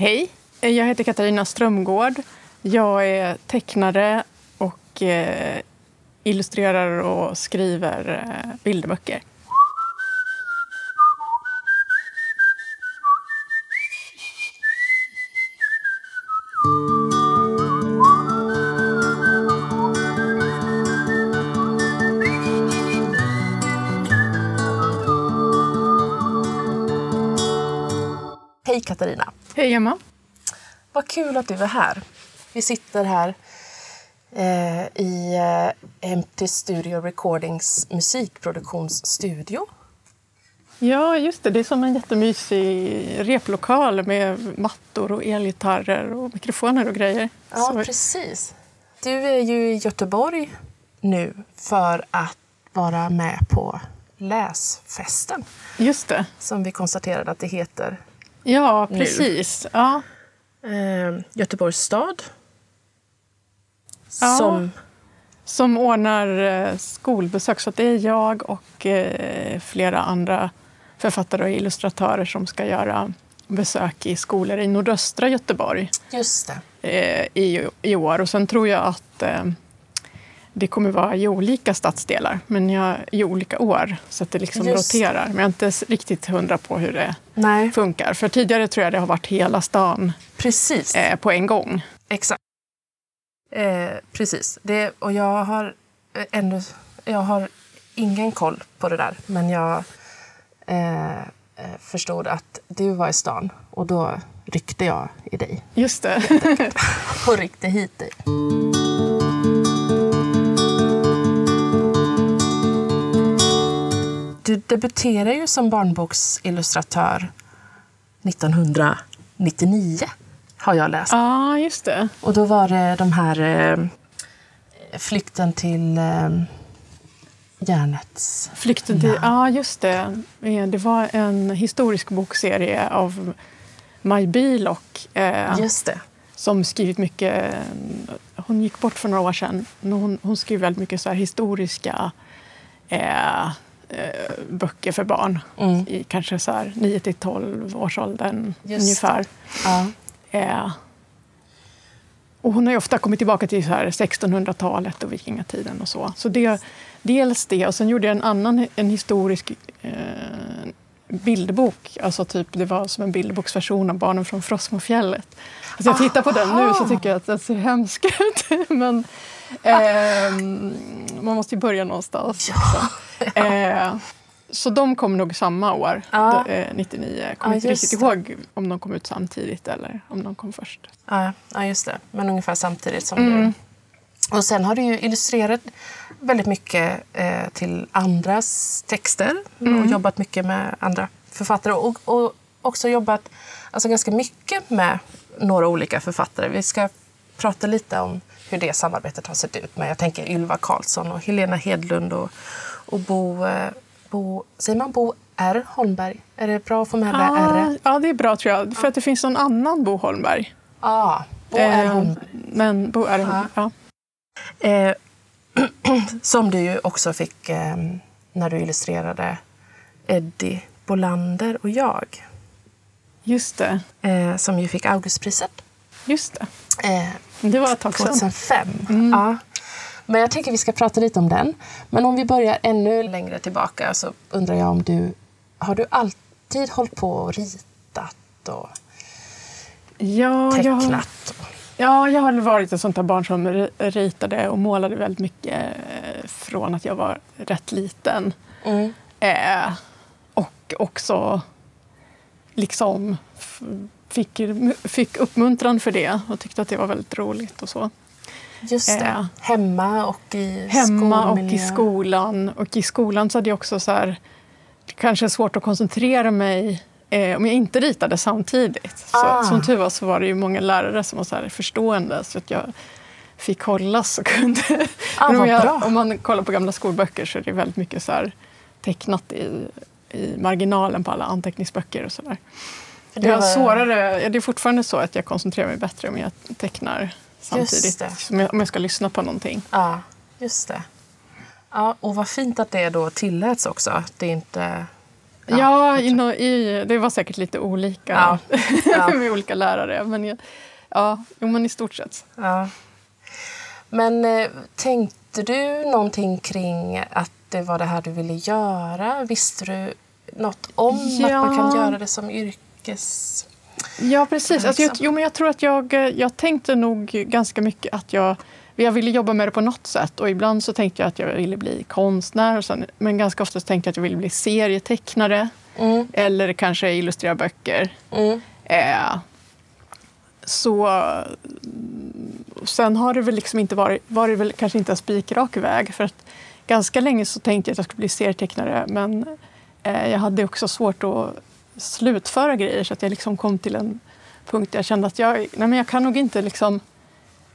Hej, jag heter Katarina Strömgård. Jag är tecknare och eh, illustrerar och skriver eh, bilderböcker. Hej Katarina! Hej Emma! Vad kul att du är här. Vi sitter här eh, i eh, Empty Studio Recordings musikproduktionsstudio. Ja, just det. Det är som en jättemysig replokal med mattor och elgitarrer och mikrofoner och grejer. Ja, Så- precis. Du är ju i Göteborg nu för att vara med på läsfesten Just det. som vi konstaterade att det heter. Ja, Nu. precis. Ja. Eh, Göteborgs stad. Ja. Som Som ordnar eh, skolbesök. Så det är jag och eh, flera andra författare och illustratörer som ska göra besök i skolor i nordöstra Göteborg Just det. eh, i, i år. Och sen tror jag att det kommer vara i olika stadsdelar, men jag, i olika år. Så att det liksom Just roterar. Men jag är inte riktigt hundra på hur det Nej, funkar. För tidigare tror jag det har varit hela stan precis. eh, på en gång. Exakt. Eh, precis. Det, och jag har eh, ännu... Jag har ingen koll på det där. Men jag eh, eh, förstod att du var i stan och då ryckte jag i dig Just det. och ryckte hit dig. Debuterade ju som barnboksillustratör 1999, har jag läst. Ja, just det. Och då var det de här eh, flykten till eh, järnets... Flykten till... Ja. Ja, just det. Eh, Det var en historisk bokserie av Maj Bilock eh, Just det. som skrivit mycket... Hon gick bort för några år sedan. men Hon, hon skrev väldigt mycket så här historiska eh, eh, böcker för barn Mm. i kanske så här 9 till 12 årsåldern Just ungefär. Ja. Eh, och hon har ju ofta kommit tillbaka till så här 1600-talet och vikingatiden och så. Så det, dels det, och sen gjorde jag en annan en historisk eh, bilderbok. Alltså typ, det var som en bilderboksversion av Barnen från Frostmofjället. Alltså jag tittar på den nu så tycker jag att den ser hemsk ut. Men ehm, man måste ju börja någonstans. också. Eh, så de kom nog samma år, Ja. då, eh, 99. Jag kommer Ja, inte riktigt det. ihåg om de kom ut samtidigt eller om de kom först. Ja, ja, just det. Men ungefär samtidigt som Mm. du. Och sen har du ju illustrerat väldigt mycket eh, till andras texter Mm. och jobbat mycket med andra författare och, och också jobbat alltså, ganska mycket med några olika författare. Vi ska prata lite om hur det samarbetet har sett ut med, jag tänker Ylva Karlsson och Helena Hedlund och, och Bo, eh, Bo, säger man Bo R Holmberg? Är det bra att få med det Ja, R? ja, det är bra tror jag. För att det finns någon annan Bo Holmberg. Ah, Bo R Eh, Holmberg. Men Bo R. Holmberg, ja. Eh, som du ju också fick eh, när du illustrerade Eddie Bolander och jag. Just det. Eh, som ju fick Augustpriset Just det. Eh, Det var ett tag sedan. 2005. Ja. Men jag tänker vi ska prata lite om den. Men om vi börjar ännu längre tillbaka så undrar jag om du... Har du alltid hållit på och ritat och Ja, jag, tecknat? ja, jag har varit ett sånt där barn som ri- ritade och målade väldigt mycket eh, från att jag var rätt liten. Mm. Eh, och också liksom fick, fick uppmuntran för det och tyckte att det var väldigt roligt och så. Just det. Eh. Hemma och i Hemma och i skolan. Och i skolan så hade jag också så här, kanske svårt att koncentrera mig eh, om jag inte ritade samtidigt. Så, Ah. Som tur var så var det ju många lärare som var så här förstående så att jag fick hållas och kunde... Ah, om, jag, om man kollar på gamla skolböcker så är det väldigt mycket så här tecknat i, i marginalen på alla anteckningsböcker och sådär. För Det är, var- svårare, det är fortfarande så att jag koncentrerar mig bättre om jag tecknar samtidigt. Som jag, om jag ska lyssna på någonting. Ja, just det. Ja, och vad fint att det då tilläts också. Det inte Ja, i, nå- i, det var säkert lite olika Ja. Ja. med olika lärare. Men jag- ja, men i stort sett. Ja. Men eh, tänkte du någonting kring att det var det här du ville göra? Visste du något om att man kan Ja. göra det som yrkes... Ja, precis. Alltså, jag, Liksom. jo, men jag tror att jag, jag tänkte nog ganska mycket att jag, jag ville jobba med det på något sätt. Och ibland så tänkte jag att jag ville bli konstnär. Och sen, men ganska ofta tänkte jag att jag ville bli serietecknare. Mm. Eller kanske illustrera böcker. Mm. Eh, så sen har det väl liksom inte varit, var det väl kanske inte en spikrak väg. För att ganska länge så tänkte jag att jag skulle bli serietecknare men eh, jag hade också svårt att slutföra grejer så att jag liksom kom till en punkt där jag kände att jag, nej men jag kan nog inte liksom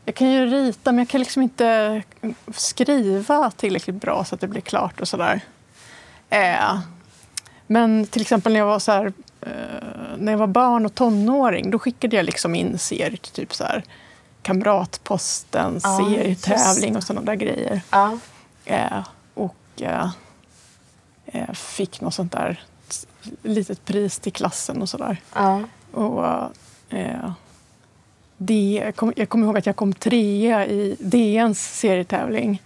jag kan ju rita men jag kan liksom inte skriva tillräckligt bra så att det blir klart och sådär. Eh, men till exempel när jag var så här, eh, när jag var barn och tonåring, då skickade jag liksom in serier till typ så här Kamratposten, Ja, serietävling och sådana där grejer. Ja. Eh, och eh, eh, fick något sånt där litet pris till klassen och sådär. Ja. Och, eh, det, jag, kom, jag kommer ihåg att jag kom trea i DNs serietävling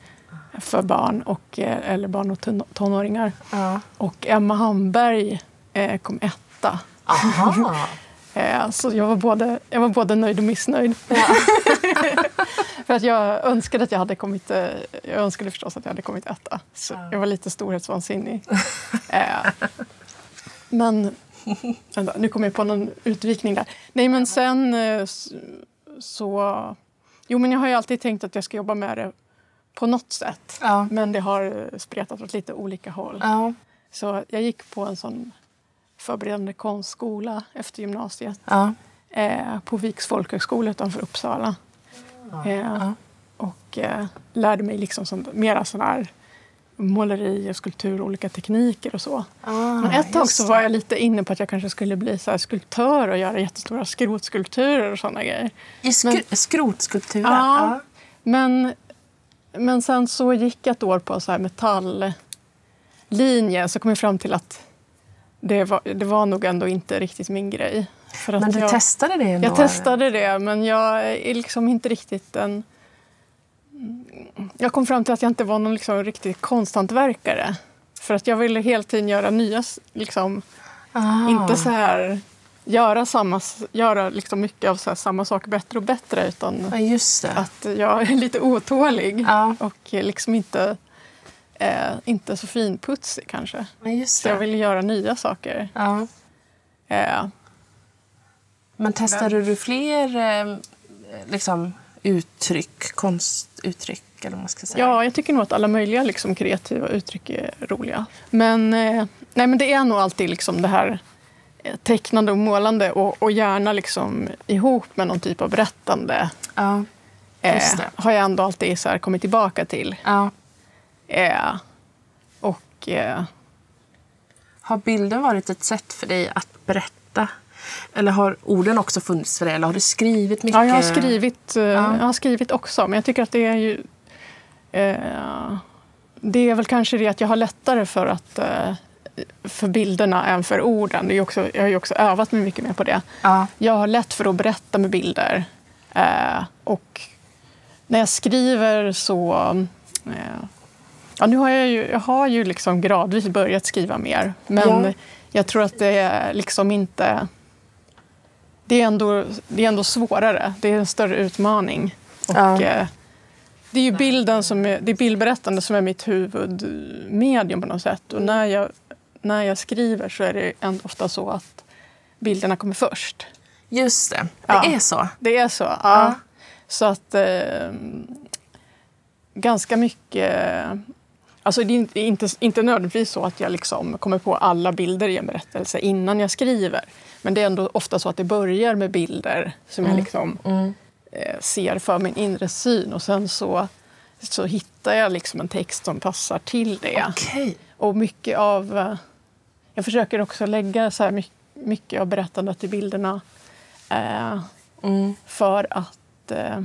för barn, och, eh, eller barn och ton- tonåringar. Ja. Och Emma Hamberg eh, kom etta. Aha. Eh, så jag var, både, jag var både nöjd och missnöjd. Ja. För att jag önskade att jag hade kommit... Eh, jag önskade förstås att jag hade kommit etta. Så Ja. jag var lite storhetsvansinnig. men... Vänta, nu kommer jag på någon utvikning där. Nej, men sen eh, så... Jo, men jag har ju alltid tänkt att jag ska jobba med det på något sätt. Ja. Men det har eh, spretat åt lite olika håll. Ja. Så jag gick på en sån förberedande konstskola efter gymnasiet Ja. eh, på Viks folkhögskola utanför Uppsala. Eh, och eh, lärde mig liksom som, mera sån här måleri och skulptur och olika tekniker och så. Ah, Men ett tag så var jag lite inne på att jag kanske skulle bli så här skulptör och göra jättestora skrotskulpturer och såna grejer. I skr- skrotskulpturer? Ja. Men, men sen så gick jag ett år på så här metalllinje så kom jag fram till att det var, det var nog ändå inte riktigt min grej. För att Men du jag, testade det ändå? jag testade det, men jag är liksom inte riktigt en... Jag kom fram till att jag inte var någon liksom riktig konsthantverkare. För att jag ville hela tiden göra nya, liksom, Ah. inte så här göra, samma, göra liksom mycket av så samma sak bättre och bättre utan Ja, just det. att jag är lite otålig Ja. och liksom inte, eh, inte så finputsig kanske. Ja, Så jag ville göra nya saker. Eh, Men testade du fler eh, liksom, uttryck, konstuttryck eller vad man ska säga? Ja, jag tycker nog att alla möjliga liksom, kreativa uttryck är roliga. Men, eh, nej, men det är nog alltid liksom det här eh, tecknande och målande och, och gärna liksom ihop med någon typ av berättande. Ja. Eh, har jag ändå alltid så här kommit tillbaka till. ja. Eh, och eh, Har bilden varit ett sätt för dig att berätta? Eller har orden också funnits för dig? Eller har du skrivit mycket? ja, jag har skrivit, eh, Ja. jag har skrivit också, men jag tycker att det är ju... Eh, det är väl kanske det att jag har lättare för att eh, för bilderna än för orden. Det är också, jag har ju också övat mig mycket mer på det. Ja. Jag har lätt för att berätta med bilder. Eh, och när jag skriver så... Eh, ja, nu har jag ju, jag har ju liksom gradvis börjat skriva mer. Men Ja. jag tror att det är liksom inte... Det är, ändå, det är ändå svårare. Det är en större utmaning. Och, Ja. eh, det är ju bilden som är, det är bildberättande som är mitt huvudmedium på något sätt. Och när jag, när jag skriver så är det ändå ofta så att bilderna kommer först. Just det, det Ja. är så. Det är så? Ja. Så att eh, ganska mycket... Alltså det är inte, inte, nödvändigtvis så att jag liksom kommer på alla bilder i en berättelse innan jag skriver. Men det är ändå ofta så att det börjar med bilder som jag liksom Mm. eh, ser för min inre syn och sen så, så hittar jag liksom en text som passar till det. Okej. Och mycket av... eh, Jag försöker också lägga så mycket, mycket av berättandet i bilderna eh, Mm. för att... Eh,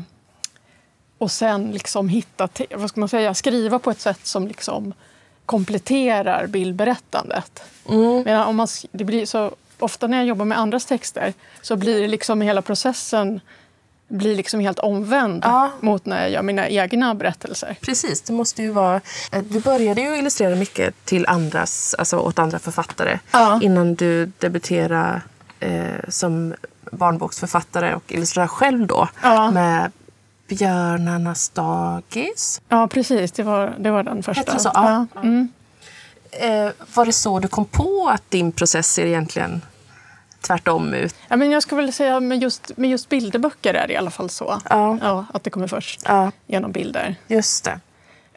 och sen liksom hitta... Vad ska man säga? Skriva på ett sätt som liksom kompletterar bildberättandet. Men om man, det blir så, ofta när jag jobbar med andras texter så blir det liksom hela processen blir liksom helt omvänd Ja. mot när jag gör mina egna berättelser. Precis, det måste ju vara... eh, Du började ju illustrera mycket till andras, alltså åt andra författare Ja. innan du debuterade eh, som barnboksförfattare och illustrerade själv då Ja. med Björnarnas dagis. Ja, precis. Det var, det var den första. Det så? Ja. Mm. Eh, var det så du kom på att din process ser egentligen tvärtom ut? Ja, men jag skulle väl säga med just, med just bilderböcker är det i alla fall så. Ja. att det kommer först Ja, genom bilder. just det.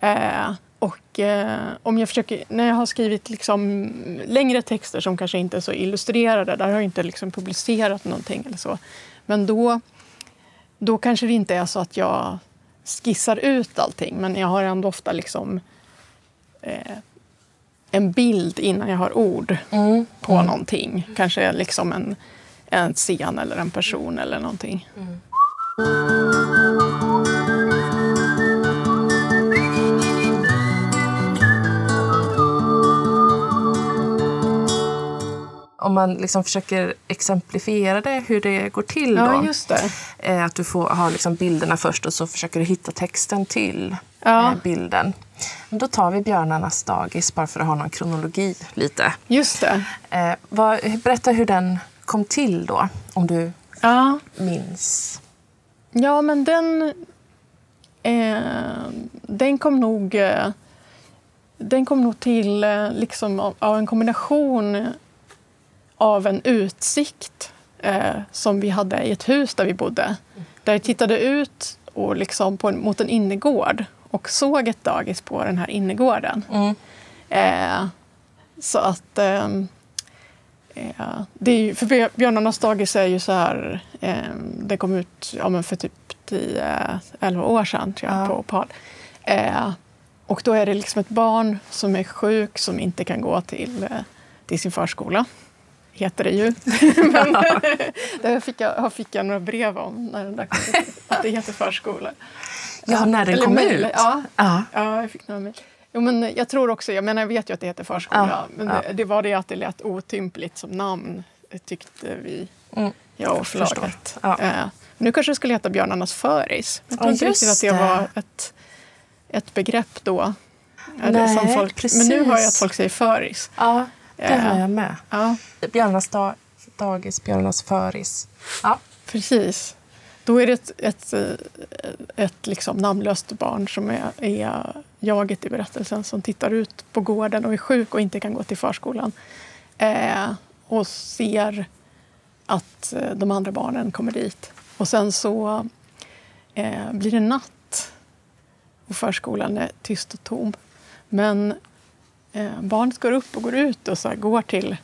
Eh, och eh, om jag försöker, när jag har skrivit liksom längre texter som kanske inte är så illustrerade, där har jag inte liksom publicerat någonting eller så. Men då, då kanske det inte är så att jag skissar ut allting, men jag har ändå ofta liksom eh, en bild innan jag har ord Mm. på någonting. Kanske liksom en, en scen eller en person eller någonting. Om man liksom försöker exemplifiera det, hur det går till då. Ja, det. Eh, Att du får ha liksom bilderna först och så försöker du hitta texten till Ja. eh, bilden. Men då tar vi Björnarnas dagis bara för att ha någon kronologi lite. Just det. Eh, vad, berätta hur den kom till då, om du Ja. minns. Ja, men den, eh, den kom nog eh, den kom nog till eh, liksom av en kombination av en utsikt eh, som vi hade i ett hus där vi bodde. Där jag tittade ut och liksom en, mot en innergård och såg ett dagis på den här innergården. Mm. Eh, så att... ehm, eh, det är ju, för Björ- Björnarnas dagis är ju så här... Eh, det kom ut ja, för typ 10-11 år sedan tror jag, Ja. på PAL. Eh, och då är det liksom ett barn som är sjuk som inte kan gå till, eh, till sin förskola. Heter det ju. Men det fick jag, fick jag några brev om när den där. Att det heter förskola. Ja, när den Eller kom mejl, ut? Ja, Ja. Ja, jag fick några mejl. Jo, men jag tror också, jag menar jag vet ju att det heter förskola, Ja, men ja. Det, det var det att det lät otympligt som namn, tyckte vi, Mm. jag och förlaget. Ja. Eh, nu kanske det skulle heta Björnarnas föris. Jag tror Ja, inte riktigt att det var ett, ett begrepp då. Nej, som folk, men nu hör jag att precis. folk säger föris. ja, det Eh. har jag med. Ja, Björnarnas da- dagis, Björnarnas föris. Ja. precis. Då är det ett, ett, eh, ett liksom namnlöst barn som är, är jaget i berättelsen som tittar ut på gården och är sjuk och inte kan gå till förskolan. Eh, och ser att eh, de andra barnen kommer dit. Och sen så eh, blir det natt och förskolan är tyst och tom. Men eh, barnet går upp och går ut och så här, går, till,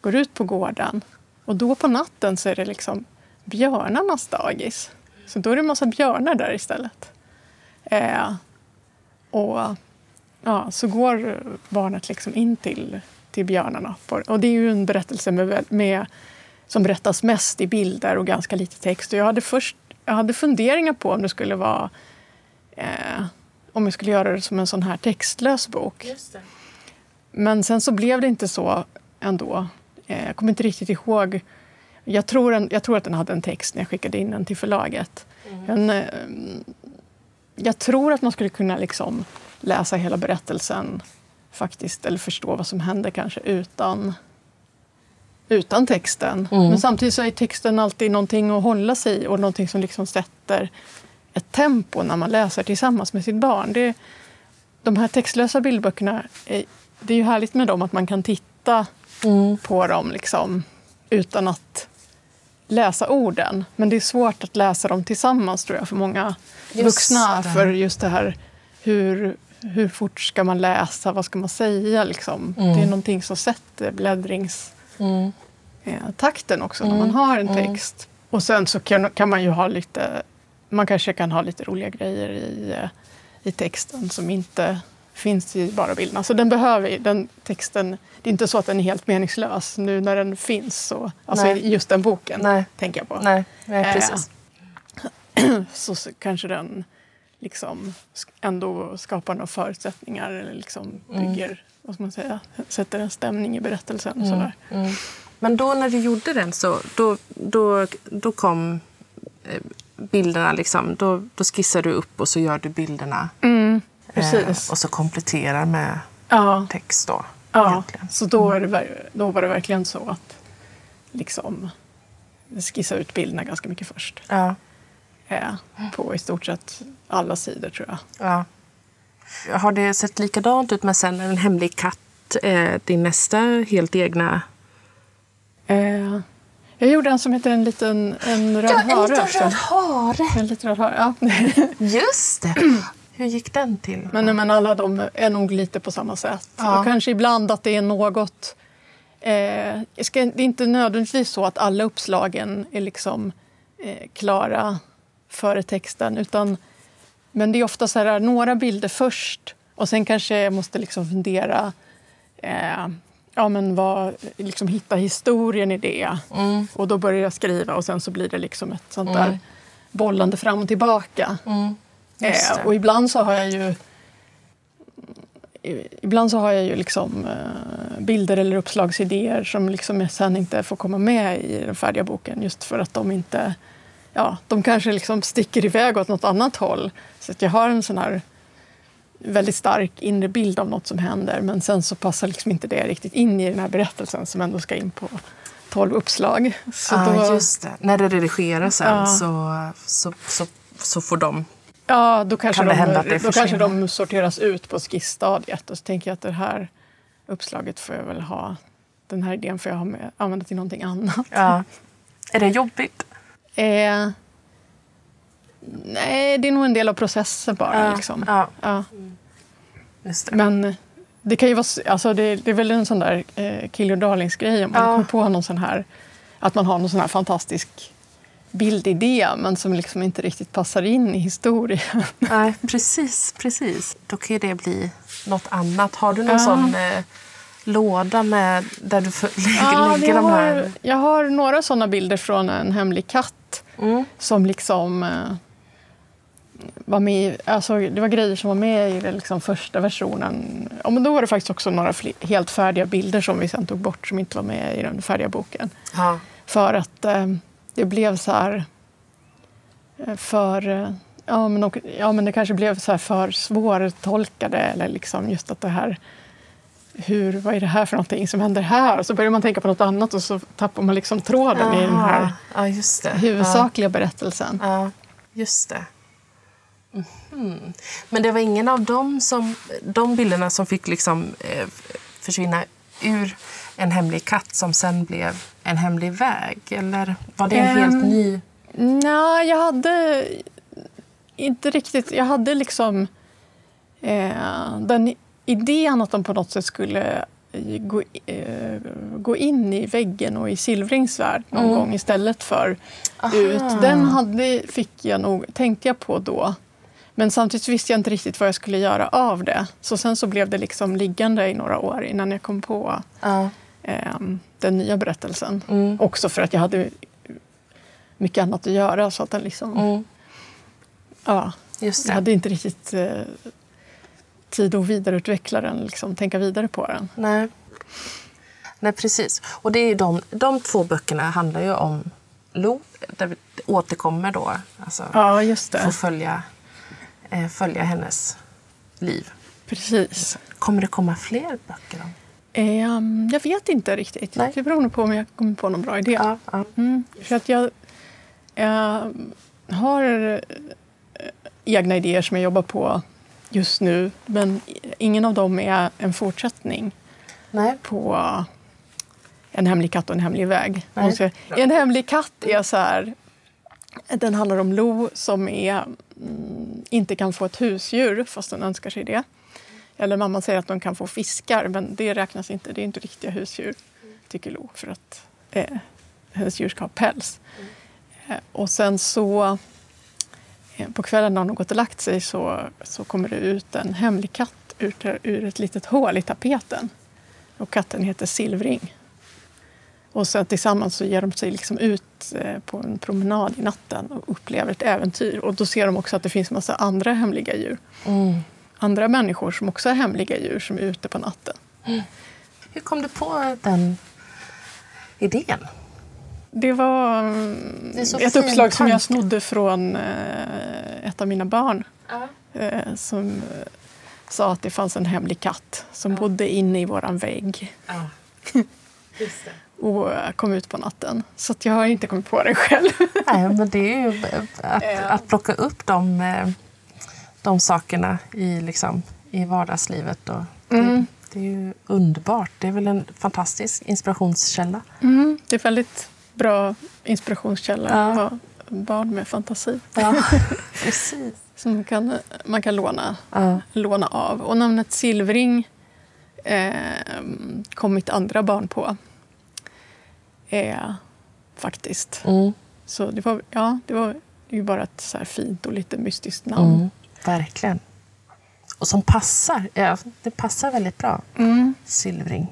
går ut på gården. Och då på natten så är det liksom björnarnas dagis. Så då är det en massa björnar där istället. Eh, och ja, så går barnet liksom in till, till björnarna. På, och det är ju en berättelse med, med, som berättas mest i bilder och ganska lite text. Och jag hade först jag hade funderingar på om det skulle vara eh, om jag skulle göra det som en sån här textlös bok. Men sen så blev det inte så ändå. Eh, jag kommer inte riktigt ihåg. Jag tror, en, jag tror att den hade en text när jag skickade in den till förlaget. Men, eh, jag tror att man skulle kunna liksom läsa hela berättelsen faktiskt, eller förstå vad som händer kanske utan, utan texten. Men samtidigt så är texten alltid någonting att hålla sig i och någonting som liksom sätter ett tempo när man läser tillsammans med sitt barn. Det, de här textlösa bildböckerna, är, det är ju härligt med dem att man kan titta Mm. på dem liksom, utan att läsa orden. Men det är svårt att läsa dem tillsammans tror jag för många Just vuxna. det. För just det här hur, hur fort ska man läsa, vad ska man säga? Liksom. Mm. Det är någonting som sätter bläddringstakten Mm. också när man har en text. Och sen så kan, kan man ju ha lite, man kanske kan ha lite roliga grejer i, eh, i texten som inte finns i bara bilderna. Så den behöver, den texten, det är inte så att den är helt meningslös nu när den finns. Så, alltså Nej. just den boken, Nej. tänker jag på. Nej, nej Eh, precis. Så, så kanske den liksom ändå skapar några förutsättningar eller liksom bygger, vad ska man säga, sätter en stämning i berättelsen. Och sådär. Men då när du gjorde den så då, då, då kom eh, bilderna. Liksom, då, då skissar du upp och så gör du bilderna. Mm, eh, precis. och så kompletterar med Ja, text. Då, ja. egentligen. så då, är det, ver- då var det verkligen så att liksom skissa ut bilderna ganska mycket först. Ja, Eh, på i stort sett alla sidor tror jag. ja. Har det sett likadant ut med sen En hemlig katt? Eh, din nästa helt egna... Eh, jag gjorde en som heter En liten en röd hare också. hare! En liten röd hare, ja. Just det! Hur gick den till? men, men alla de är nog lite på samma sätt. Ja. Och kanske ibland att det är något... Eh, ska, det är inte nödvändigtvis så att alla uppslagen är liksom eh, klara före texten. Utan, men det är ofta så här, några bilder först och sen kanske jag måste liksom fundera eh, ja, men vad, liksom hitta historien i det. Mm. Och då börjar jag skriva och sen så blir det liksom ett sånt där bollande fram och tillbaka. Mm. Eh, och ibland så har jag ju Ibland så har jag ju liksom eh, bilder eller uppslagsidéer som liksom sen inte får komma med i den färdiga boken just för att de inte... Ja, de kanske liksom sticker iväg åt något annat håll. Så att jag har en sån här väldigt stark inre bild av något som händer men sen så passar liksom inte det riktigt in i den här berättelsen som ändå ska in på tolv uppslag. Så ah, då, just det. När det redigeras sen Ja. så, så, så, så får de... Ja, då kanske, Kan de, då kanske de sorteras ut på skissstadiet. Och så tänker jag att det här uppslaget får jag väl ha, den här idén får jag ha med, använda till någonting annat. Ja. Är det jobbigt? Eh, nej, det är nog en del av processen bara. Liksom. ja. Ja. Just det. Men det kan ju vara, alltså det, det är väl en sån där eh, kill your darlings-grej om man Ja. kommer på någon sån här, att man har någon sån här fantastisk bildidé men som liksom inte riktigt passar in i historien. Nej, precis, precis. Då kan ju det bli något annat. Har du någon Ja. sån eh, låda med, där du för, lä- Ja, lägger de har, här? jag har några såna bilder från en hemlig katt Mm. som liksom eh, var med alltså, Det var grejer som var med i den liksom första versionen. Ja, men då var det faktiskt också några helt färdiga bilder som vi sen tog bort som inte var med i den färdiga boken. Ja. För att eh, det blev så här... eh, För... Eh, ja, men, och, ja, men det kanske blev så här för svårtolkade. Eller liksom just att det här... Hur, vad är det här för någonting som händer här? Och så börjar man tänka på något annat och så tappar man liksom tråden i den här det. huvudsakliga berättelsen. Ja, just det. Mhm. Men det var ingen av dem som, de bilderna som fick liksom, eh, försvinna ur en hemlig katt som sen blev en hemlig väg? Eller var det en Ehm, helt ny... Nej, jag hade inte riktigt... Jag hade liksom eh, den idén att de på något sätt skulle eh, gå, eh, gå in i väggen och i Silvrings värld någon Mm. gång istället för Aha. ut. Den hade, fick jag nog, tänkte jag på då. Men samtidigt visste jag inte riktigt vad jag skulle göra av det. Så sen så blev det liksom liggande i några år innan jag kom på Ja. Eh, den nya berättelsen. Mm. Också för att jag hade mycket annat att göra. Så att den liksom, Mm. ja, Just jag hade inte riktigt eh, tid att vidareutveckla den, liksom, tänka vidare på den. Nej. Nej, precis. Och det är ju de, de två böckerna handlar ju om Lo, där vi återkommer då. Alltså, Ja, just Får det. följa, eh, följa hennes liv. Precis. Kommer det komma fler böcker? Om? Eh, jag vet inte riktigt. Nej. Det beror nog på om jag kommer på någon bra idé. Ja, ja. Mm, för att jag, jag har eh, egna idéer som jag jobbar på just nu. Men ingen av dem är en fortsättning Nej. på En hemlig katt och en hemlig väg. Jag- En hemlig katt är så här... Den handlar om Lo som är, mm, inte kan få ett husdjur fast den önskar sig det. Eller mamman säger att de kan få fiskar, men det räknas inte. Det är inte riktiga husdjur, tycker Lo, för att eh, hennes djur ska ha päls. Eh, och sen så eh, på kvällen när hon har gått och lagt sig så, så kommer det ut en hemlig katt ur, ur ett litet hål i tapeten. Och katten heter Silvring. Och sen tillsammans så ger de sig liksom ut eh, på en promenad i natten och upplever ett äventyr. Och då ser de också att det finns massa andra hemliga djur. Mm. Andra människor som också är hemliga djur som är ute på natten. Hur kom du på den idén? Det var Det så ett uppslag som jag snodde från eh, ett av mina barn. eh, Som eh, sa att det fanns en hemlig katt som bodde inne i våran vägg det. och kom ut på natten. Så jag har inte kommit på det själv. Nej, men det är ju att, att plocka upp de, de sakerna i, liksom, i vardagslivet. Och det, det är ju underbart. Det är väl en fantastisk inspirationskälla. Mm, det är väldigt bra inspirationskälla Ja. att ha barn med fantasi Ja, precis. som man kan, man kan låna, Ja. låna av. Och namnet Silvring eh, kom mitt andra barn på. Eh, faktiskt. Mm, Så det var, ja, det var ju bara ett så här fint och lite mystiskt namn. mm, verkligen. Och som passar. Ja, det passar väldigt bra. Mm. Silvring.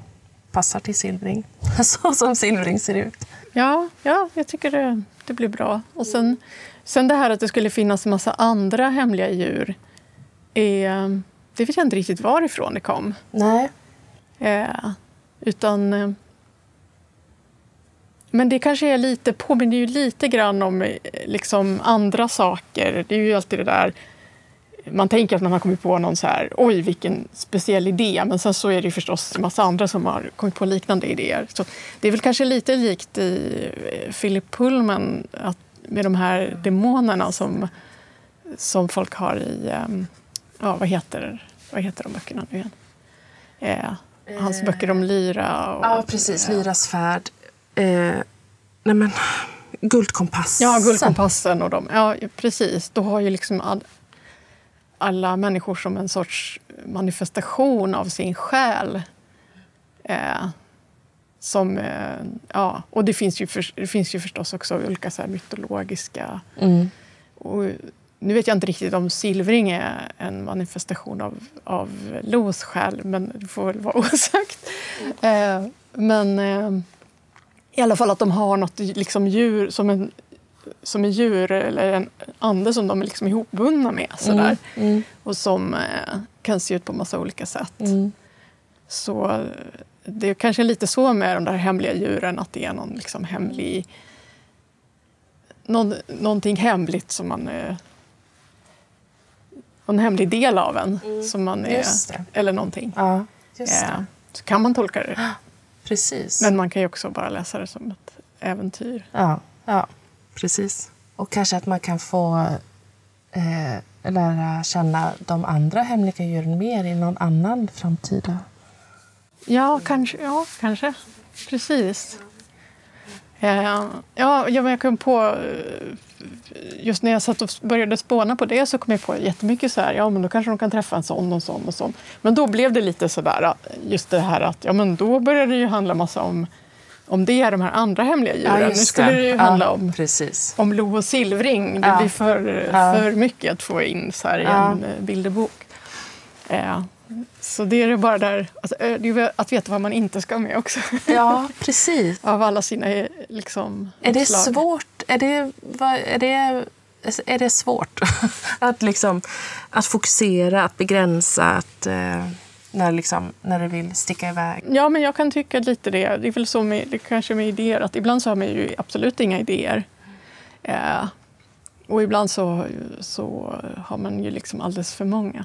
Passar till silvring. Så som silvring ser ut. Ja, ja, jag tycker det, det blir bra. Och sen, sen det här att det skulle finnas en massa andra hemliga djur. Eh, det vet jag inte riktigt varifrån det kom. Nej. Eh, utan... Eh, men det kanske är lite, påminner ju lite grann om eh, liksom andra saker. Det är ju alltid det där... Man tänker att man har kommit på någon så här, oj vilken speciell idé. Men sen så är det förstås en massa andra som har kommit på liknande idéer. Så det är väl kanske lite likt i eh, Philip Pullman att, med de här demonerna som, som folk har i... ehm, ja, vad heter, vad heter de böckerna nu igen? Eh, hans böcker om lyra. Och, Ja, precis. Lyras färd. Eh, nej men, Guldkompassen. Ja, Guldkompassen och de. Ja, precis. Då har ju liksom alla människor som en sorts manifestation av sin själ. Eh, som, eh, ja, och det finns, ju för, det finns ju förstås också olika så mytologiska... Mm. Och nu vet jag inte riktigt om Silvring är en manifestation av, av Los själ, men det får väl vara osagt. Eh, men eh, i alla fall att de har något liksom djur som en som är djur eller en ande som de är liksom ihopbundna med. Sådär. Mm. Och som eh, kan se ut på massa olika sätt. Mm. Så eh, det är kanske lite så med de där hemliga djuren, att det är någon liksom hemlig... Någon, någonting hemligt som man... Eh, en hemlig del av en. Som man är, Mm. Eller någonting. Ja, Eh, så kan man tolka det. Precis. Men man kan ju också bara läsa det som ett äventyr. Ja, ja, precis. Och kanske att man kan få eh, lära känna de andra hemliga djuren mer i någon annan framtida... Ja, kanske. Ja, kanske. Precis. Eh, ja, jag kom på... eh, Just när jag satt och började spåna på det så kom jag på jättemycket så här, ja men då kanske de kan träffa en sån och sån och sån. Men då blev det lite så där, just det här att, ja men då började det ju handla massa om, om det, de här andra hemliga djuren. nu skulle det, ju handla om Precis. om Lo och Silvring. Det Ja. blir för, Ja. för mycket att få in så här i Ja. en eh, bilderbok. Eh, så det är bara där, alltså, eh, det är att veta vad man inte ska med också. Ja, precis. Av alla sina eh, liksom, Är det svårt? Är det, vad- är det, är det svårt att, liksom, att fokusera, att begränsa, att, eh, när, liksom, när du vill sticka iväg? Ja, men jag kan tycka lite det. Det är väl så med, det kanske med idéer, att ibland så har man ju absolut inga idéer. Eh, och ibland så, så har man ju liksom alldeles för många.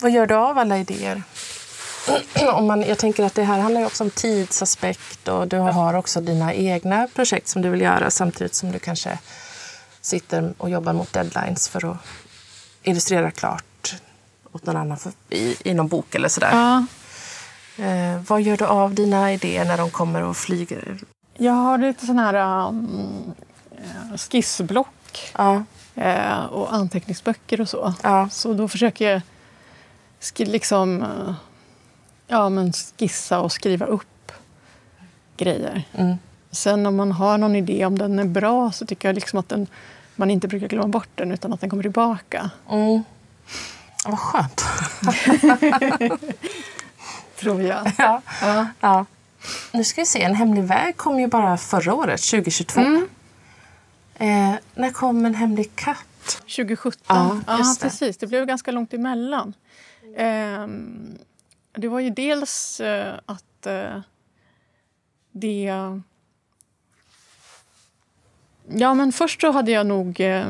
Vad gör du av alla idéer? Om man, jag tänker att det här handlar ju också om tidsaspekt och du har också dina egna projekt som du vill göra samtidigt som du kanske sitter och jobbar mot deadlines för att illustrera klart åt någon annan för, i, i någon bok eller sådär. Ja, Eh, vad gör du av dina idéer när de kommer och flyger? jag har lite sådana här um, eh, skissblock Ja, eh, och anteckningsböcker och så. ja, Så då försöker jag liksom, eh, ja, men skissa och skriva upp grejer. mm, Sen om man har någon idé, om den är bra, så tycker jag liksom att den man inte brukar glömma bort den utan att den kommer tillbaka. Mm. Vad skönt. Tror jag. ja. Ja. ja. Nu ska vi se, En hemlig väg kom ju bara förra året, 2022. Mm. Eh, när kom En hemlig katt? 2017. Ja, Ja, precis. Det blev ganska långt emellan. Ehm, det var ju dels eh, att eh, det... Ja, men först så hade jag nog eh,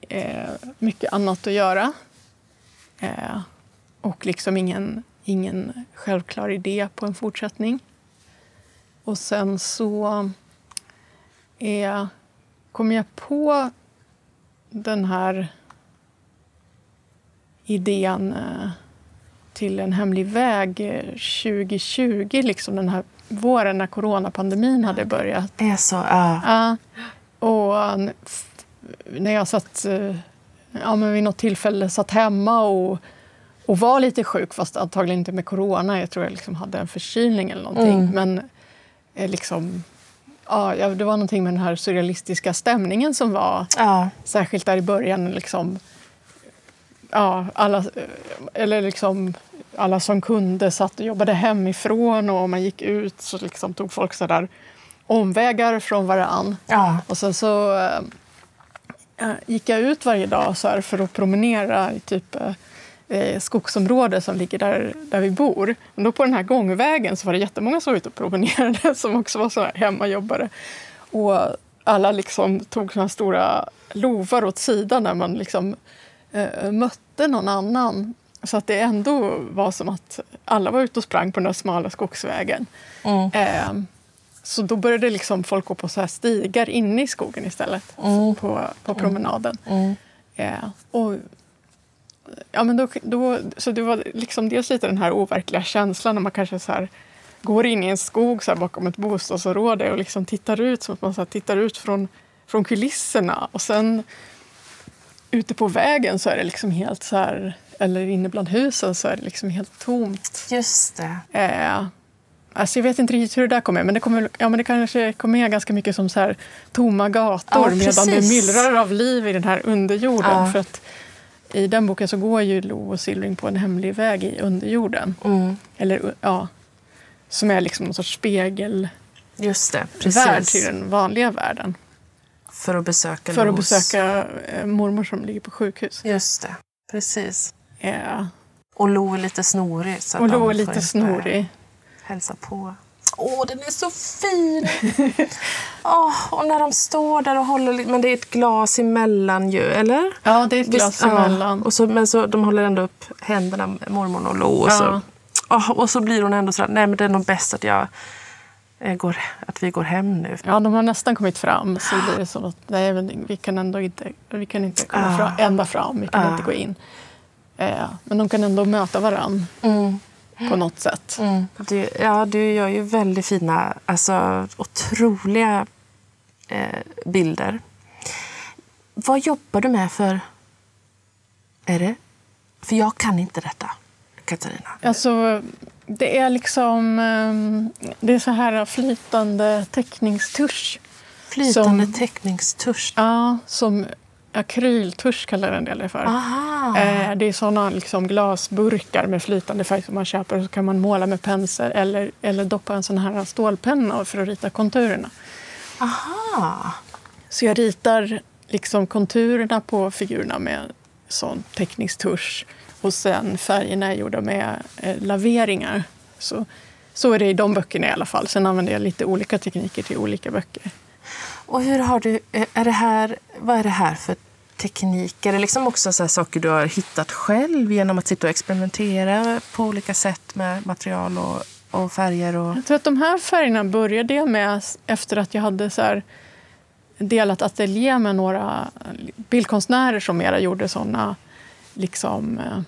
eh, mycket annat att göra. Eh, och liksom ingen, ingen självklar idé på en fortsättning. Och sen så eh, kom jag på den här idén eh, till en hemlig väg eh, 2020, liksom den här våren när coronapandemin hade börjat. Är så, ja. Ja, och när jag satt eh, ja, men vid något tillfälle satt hemma och, och var lite sjuk, fast antagligen inte med corona. Jag tror jag liksom hade en förkylning eller någonting. Mm. Men eh, liksom, ja, det var någonting med den här surrealistiska stämningen som var ja. Särskilt där i början. Liksom, ja, alla, eller liksom, alla som kunde satt och jobbade hemifrån och om man gick ut så liksom tog folk så där omvägar från varann. ja. Och sen så eh, gick jag ut varje dag så för att promenera i typ eh, skogsområde som ligger där, där vi bor. Men då på den här gångvägen så var det jättemånga som var ute och promenerade som också var så här hemmajobbare. Och alla liksom tog såna stora lovar åt sidan när man liksom eh, mötte någon annan. Så att det ändå var som att alla var ute och sprang på den där smala skogsvägen. Mm. Eh, så då började liksom folk gå på så här stigar inne i skogen istället, Mm. på, på promenaden. Mm. Eh, och, ja, men då, då, så det var liksom dels lite den här overkliga känslan när man kanske så här, går in i en skog så här, bakom ett bostadsområde och liksom tittar ut som att man så här, tittar ut från, från kulisserna. Och sen ute på vägen så är det liksom helt så här, eller inne bland husen så är det liksom helt tomt. Just det. Eh, alltså jag vet inte riktigt hur det där kommer, men det, kommer, ja, men det kanske kommer med ganska mycket som så här, tomma gator Ja, medan det myllrar av liv i den här underjorden. Ja. För att I den boken så går ju Lo och Silving på en hemlig väg i underjorden. Mm. Eller, ja, som är liksom någon sorts spegelvärld Just det, till precis. den vanliga världen. För att besöka För att besöka eh, mormor som ligger på sjukhus. Just det, precis. Eh, Och Lo är lite snorig. Så och Lo är lite snorig. Hälsa på. Åh, den är så fin! Åh, och när de står där och håller... Men det är ett glas emellan ju, eller? Ja, det är ett glas Visst, ja. emellan. Och så, men så, de håller ändå upp händerna, mormor och Lo. Och, Ja. så, Åh, och så blir hon ändå så nej men det är nog bäst att, jag, eh, går, att vi går hem nu. Ja, de har nästan kommit fram. Så blir det så att nej, vi kan ändå inte, vi kan inte komma Ah. fram, ända fram. Vi kan Ah. inte gå in. Eh, men de kan ändå möta varann Mm. på något sätt. Mm. Du, ja, du gör ju väldigt fina, alltså otroliga eh, bilder. Vad jobbar du med för... Är det? För jag kan inte detta, Katarina. Alltså, det är liksom ehm, det är så här flytande teckningstusch. Flytande Som- teckningstusch. Ja, som akryltusch kallar en del det för. Eh, det är såna liksom glasburkar med flytande färg som man köper och så kan man måla med pensel eller, eller doppa en sån här stålpenna för att rita konturerna. Aha. Så jag ritar liksom konturerna på figurerna med sån teckningstusch och sen färgerna är gjorda med eh, laveringar. Så, så är det i de böckerna i alla fall. Sen använder jag lite olika tekniker till olika böcker. Och hur har du... Eh, är det här, vad är det här för teknik? Är det liksom också så här saker du har hittat själv genom att sitta och experimentera på olika sätt med material och, och färger? Och... Jag tror att de här färgerna började jag med efter att jag hade så här delat ateljé med några bildkonstnärer som mera gjorde såna liksom, eh,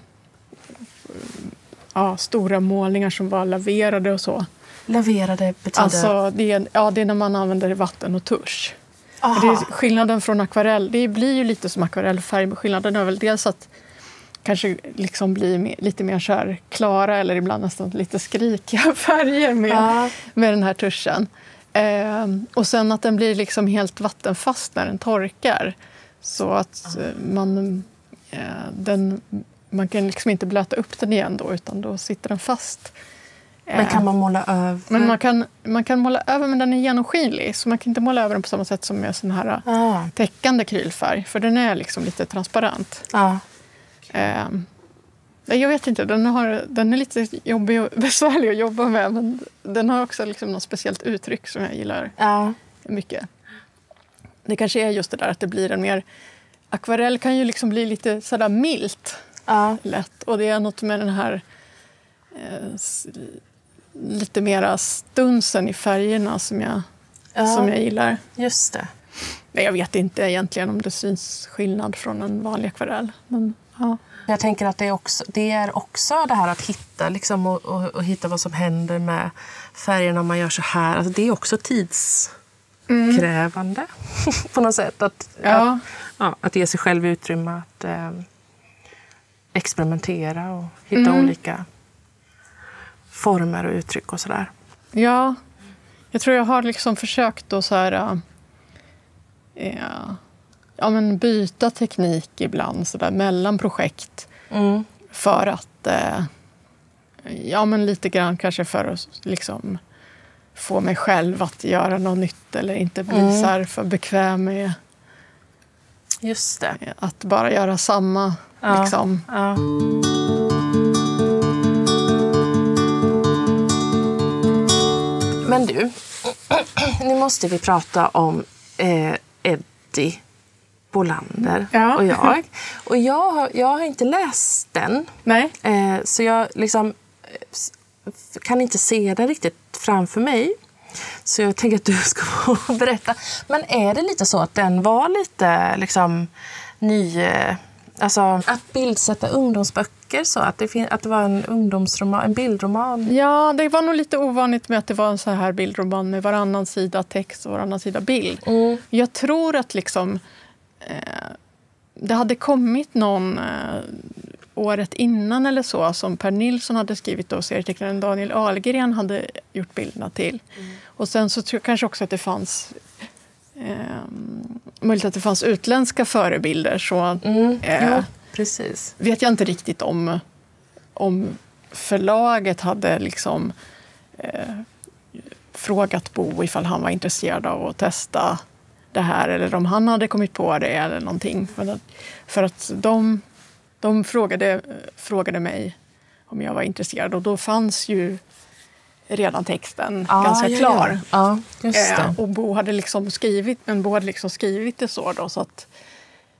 ja, stora målningar som var laverade och så. Laverade betyder... Alltså, det, är, ja, det är när man använder vatten och tusch. Det är skillnaden från akvarell, det blir ju lite som akvarellfärg, men skillnaden är väl dels att kanske liksom blir mer, lite mer så här klara eller ibland nästan lite skrikiga färger med, Ja. med den här tuschen. Eh, och sen att den blir liksom helt vattenfast när den torkar. Så att eh, man, eh, den, man kan liksom inte blöta upp den igen då, utan då sitter den fast. Men kan man måla över? Men man kan, man kan måla över, men den är genomskinlig. Så man kan inte måla över den på samma sätt som med sån här Ah. täckande akrylfärg. För den är liksom lite transparent. Ja. Eh, jag vet inte, den, har, den är lite jobbig och besvärlig att jobba med. Men den har också liksom något speciellt uttryck som jag gillar Ja. mycket. Det kanske är just det där att det blir en mer... Akvarell kan ju liksom bli lite sådär milt Ja. lätt. Och det är något med den här eh, lite mera stunsen i färgerna som jag, Ja. som jag gillar. Just det. Nej, jag vet inte egentligen om det syns skillnad från en vanlig akvarell. Men, ja. Jag tänker att det är också det, är också det här att hitta, liksom, och, och, och hitta vad som händer med färgerna om man gör så här. Alltså, det är också tidskrävande på något sätt. Att, Ja. att, ja, att ge sig själv utrymme att eh, experimentera och hitta olika former och uttryck och sådär. ja, jag tror jag har liksom försökt att så här, eh, ja, men byta teknik ibland så där, mellan projekt. Mm. För att, eh, ja men lite grann kanske för att liksom få mig själv att göra något nytt eller inte bli Mm. så här för bekväm med Just det. att bara göra samma. Ja. Liksom. Ja. Men du, nu måste vi prata om eh, Eddie Bolander Ja. och jag. Och jag har, jag har inte läst den, Nej? eh, så jag liksom eh, kan inte se den riktigt framför mig. Så jag tänker att du ska få berätta. Men är det lite så att den var lite liksom ny... eh, Alltså att bildsätta ungdomsböcker så att det, fin- att det var en ungdomsroman, en bildroman. Ja, det var nog lite ovanligt med att det var en så här bildroman med varannan sida text och varannan sida bild. Mm. Jag tror att liksom, eh, det hade kommit någon eh, året innan eller så som Per Nilsson hade skrivit och serietecknaren Daniel Ahlgren hade gjort bilderna till. Och sen så tror jag kanske också att det fanns eh, möjligt att det fanns utländska förebilder. Så Mm. eh, precis. vet jag inte riktigt om, om förlaget hade liksom eh, frågat Bo ifall han var intresserad av att testa det här eller om han hade kommit på det eller någonting. För att, för att de, de frågade, frågade mig om jag var intresserad och då fanns ju redan texten ganska ja, klar. Ja, ja Eh, och Bo hade liksom skrivit, men Bo hade liksom skrivit det så då, så att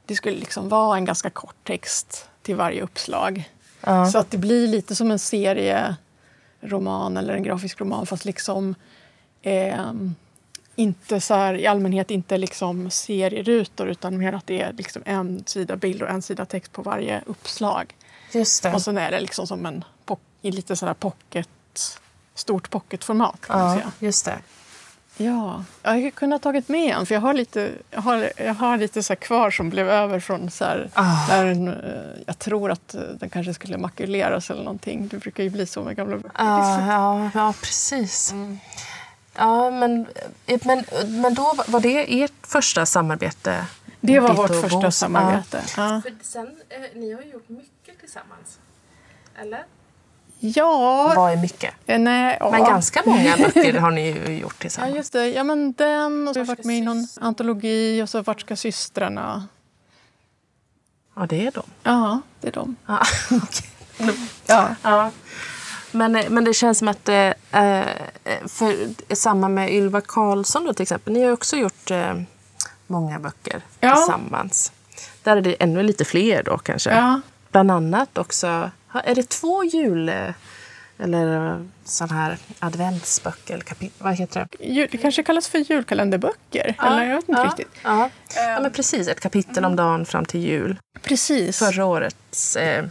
det skulle liksom vara en ganska kort text till varje uppslag. Ja. Så att det blir lite som en serieroman eller en grafisk roman fast liksom ehm, inte så här, i allmänhet inte liksom serierutor utan mer att det är liksom en sida bild och en sida text på varje uppslag. Just det. Och sen är det liksom som en i lite sådär pocket, stort pocketformat kan man Ja, säga. just det. Ja, jag hade kunnat tagit med en för jag har lite, jag har, jag har lite så här kvar som blev över från så här, Ah. när den, eh, jag tror att eh, den kanske skulle makuleras eller någonting. Det brukar ju bli så med gamla böcker. Ja, ja, ja precis. Mm. Ja, men, men, men då var- det ert första samarbete? Det var vårt första samarbete. Ja. För sen, eh, ni har ju gjort mycket tillsammans. Eller? Ja, Vad är mycket? eh, nej, ja. Men ganska många böcker har ni ju gjort Ja, tillsammans. just det. Ja, men den och så har jag varit med i någon antologi och så Vart ska systrarna? Ja, det är de. Ja, det är de. Ja. Ja. Ja. Men, eh, men det känns som att, eh, eh, för samma med Ylva Karlsson då till exempel, ni har också gjort eh, många böcker Ja. tillsammans. Där är det ännu lite fler då kanske. Ja. Bland annat också, ja, är det två jul eh, eller sån här adventsböcker, vad heter det? Jul- Det kanske kallas för julkalenderböcker. eller jag vet inte ja, riktigt. Ja. ja, men precis. Ett kapitel om dagen fram till jul. Precis. Förra årets eh,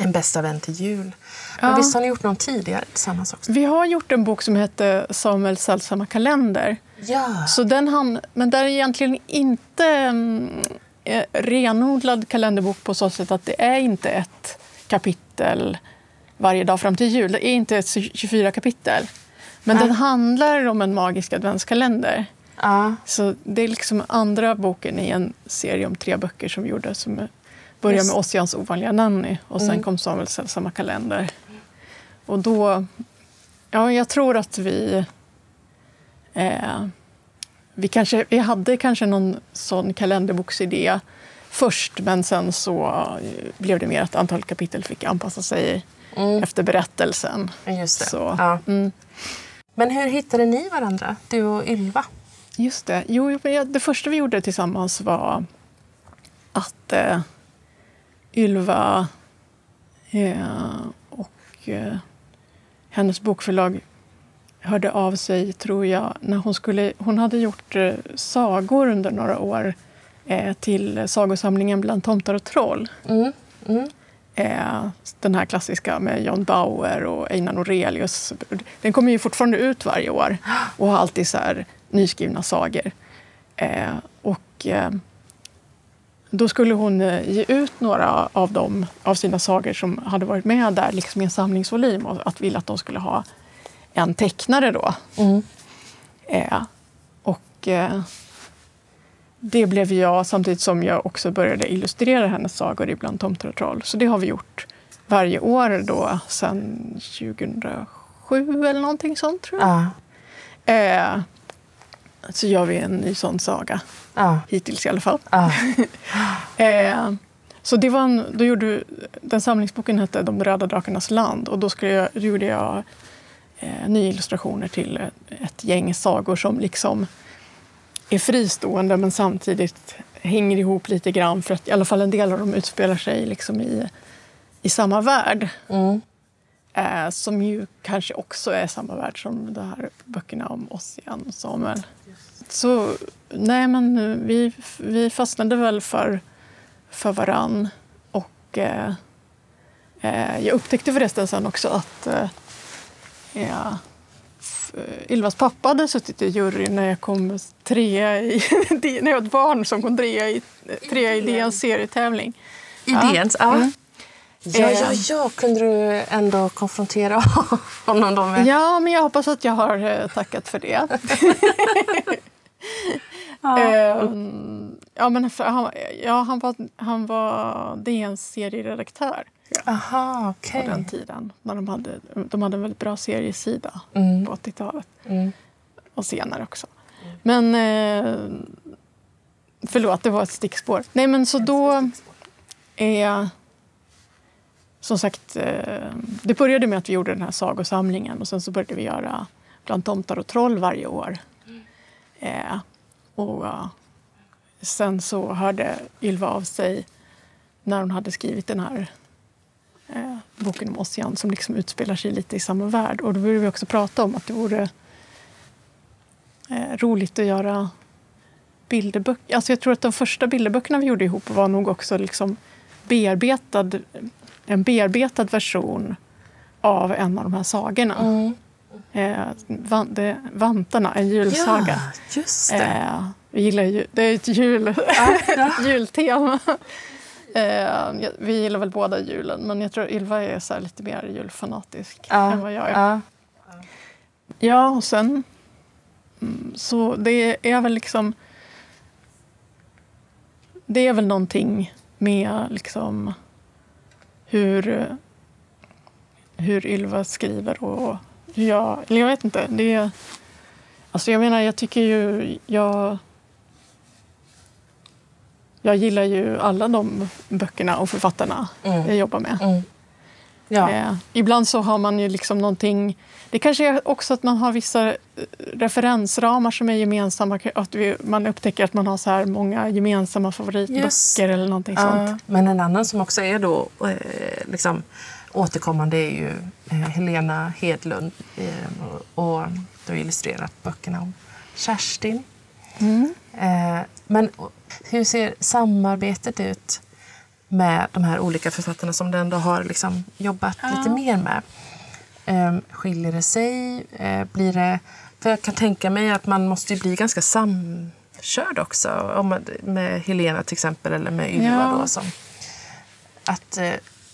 En bästa vän till jul. Men Ja. visst har ni gjort någon tidigare tillsammans också? Vi har gjort en bok som heter Samuels sällsamma kalender. Ja. Så den han, men där är egentligen inte mm, eh, renodlad kalenderbok på så sätt att det är inte ett kapitel varje dag fram till jul. Det är inte ett 24 kapitel. Men Nej. den handlar om en magisk adventskalender. Ja. Så det är liksom andra boken i en serie om tre böcker som gjordes. Som börjar med Ossians ovanliga Nanny och sen Mm. kom Samuels sällsamma kalender. Och då... Ja, jag tror att vi... Eh, vi, kanske, vi hade kanske någon sån kalenderboksidé först men sen så eh, blev det mer att antalet kapitel fick anpassa sig Mm. efter berättelsen. Just det. Så, Ja. mm. Men hur hittade ni varandra, du och Ylva? Just det. Jo, det första vi gjorde tillsammans var att eh, Ylva eh, och eh, hennes bokförlag hörde av sig, tror jag, när hon skulle... Hon hade gjort eh, sagor under några år eh, till sagosamlingen Bland tomtar och troll. Mm. Mm. Eh, den här klassiska med John Bauer och Einar Norelius. Den kommer ju fortfarande ut varje år och har alltid så nyskrivna sagor. Eh, och eh, då skulle hon eh, ge ut några av dem, av sina sagor som hade varit med där liksom i en samlingsvolym och att ville att de skulle ha en tecknare då. Mm. Eh, och eh, det blev jag samtidigt som jag också började illustrera hennes sagor i Bland tomtar och troll. Så det har vi gjort varje år då sedan 2007 eller någonting sånt tror jag. Ja. Eh, så gör vi en ny sån saga, Ja. hittills i alla fall. Ja. Eh, så det var en, då gjorde, den samlingsboken hette De röda drakarnas land och då, skulle jag, då gjorde jag eh, nya illustrationer till ett gäng sagor som liksom är fristående men samtidigt hänger ihop lite grann för att i alla fall en del av dem utspelar sig liksom i, i samma värld. Mm. Eh, som ju kanske också är samma värld som de här böckerna om Ossian och Samuel. Så nej, men vi, vi fastnade väl för, för varann. Och eh, eh, jag upptäckte förresten sen också att eh, ja, Ylvas pappa hade suttit i juryn när jag kom trea i, när jag var ett barn som kom trea i, trea i DNs serietävling. Idéns, ja. Mm. Ja, ja, Eh. ja. Kunde du ändå konfrontera honom då med... Ja, men jag hoppas att jag har eh, tackat för det. Ja. Ehm, ja, men för, han, ja, han var, han var DNs serieredaktör Aha, på okej. den tiden. När de, hade, de hade en väldigt bra seriesida Mm. på 80-talet Mm. och senare också. Men eh, förlåt, det var ett stickspår. Nej, men så då är... Som sagt, eh, det började med att vi gjorde den här sagosamlingen och sen så började vi göra Bland tomtar och troll varje år. Eh, och eh, sen så hörde Ylva av sig när hon hade skrivit den här boken om Ossian som liksom utspelar sig lite i samma värld. Och då började vi också prata om att det vore eh, roligt att göra bilderböcker. Alltså jag tror att de första bilderböckerna vi gjorde ihop var nog också liksom bearbetad, en bearbetad version av en av de här sagorna. Mm. Eh, det, Vantarna, en julsaga. Ja, just det. Eh, vi gillar ju, det är ett jul, jultema. Eh, vi gillar väl båda julen, men jag tror Ylva är så lite mer julfanatisk ja. än vad jag är. Ja. Ja, och sen... mm, Så det är väl liksom... Det är väl någonting med liksom hur, hur Ylva skriver och hur jag... Eller jag vet inte. Det är, alltså jag menar, jag tycker ju... Jag, jag gillar ju alla de böckerna och författarna Mm. jag jobbar med. Mm. Ja. Eh, ibland så har man ju liksom någonting... Det kanske är också att man har vissa eh, referensramar som är gemensamma. Att vi, man upptäcker att man har så här många gemensamma favoritböcker Just. eller någonting Ja, sånt. men en annan som också är då eh, liksom, återkommande är ju eh, Helena Hedlund eh, och, och du har illustrerat böckerna om Kerstin. Mm. Eh, men hur ser samarbetet ut med de här olika författarna som du ändå har liksom jobbat Ja. lite mer med? Eh, skiljer det sig? Eh, blir det... För jag kan tänka mig att man måste bli ganska samkörd också. Om, med Helena till exempel eller med Ylva. Ja. Då, som, att,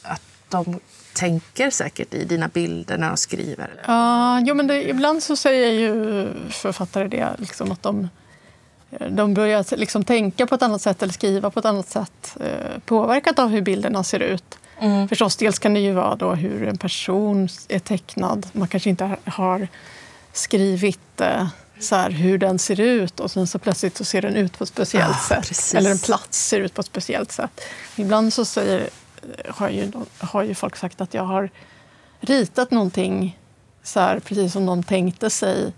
att de tänker säkert i dina bilder när de skriver? Ja, jo, men det, ibland så säger ju författare det, liksom att de, de börjar liksom tänka på ett annat sätt eller skriva på ett annat sätt eh, påverkat av hur bilderna ser ut. Mm. Förstås, dels kan det ju vara då hur en person är tecknad. Man kanske inte har skrivit eh, så här, hur den ser ut och sen så plötsligt så ser den ut på ett speciellt ah, sätt. Precis. Eller en plats ser ut på ett speciellt sätt. Ibland så säger, har, ju, har ju folk sagt att jag har ritat någonting så här, precis som de tänkte sig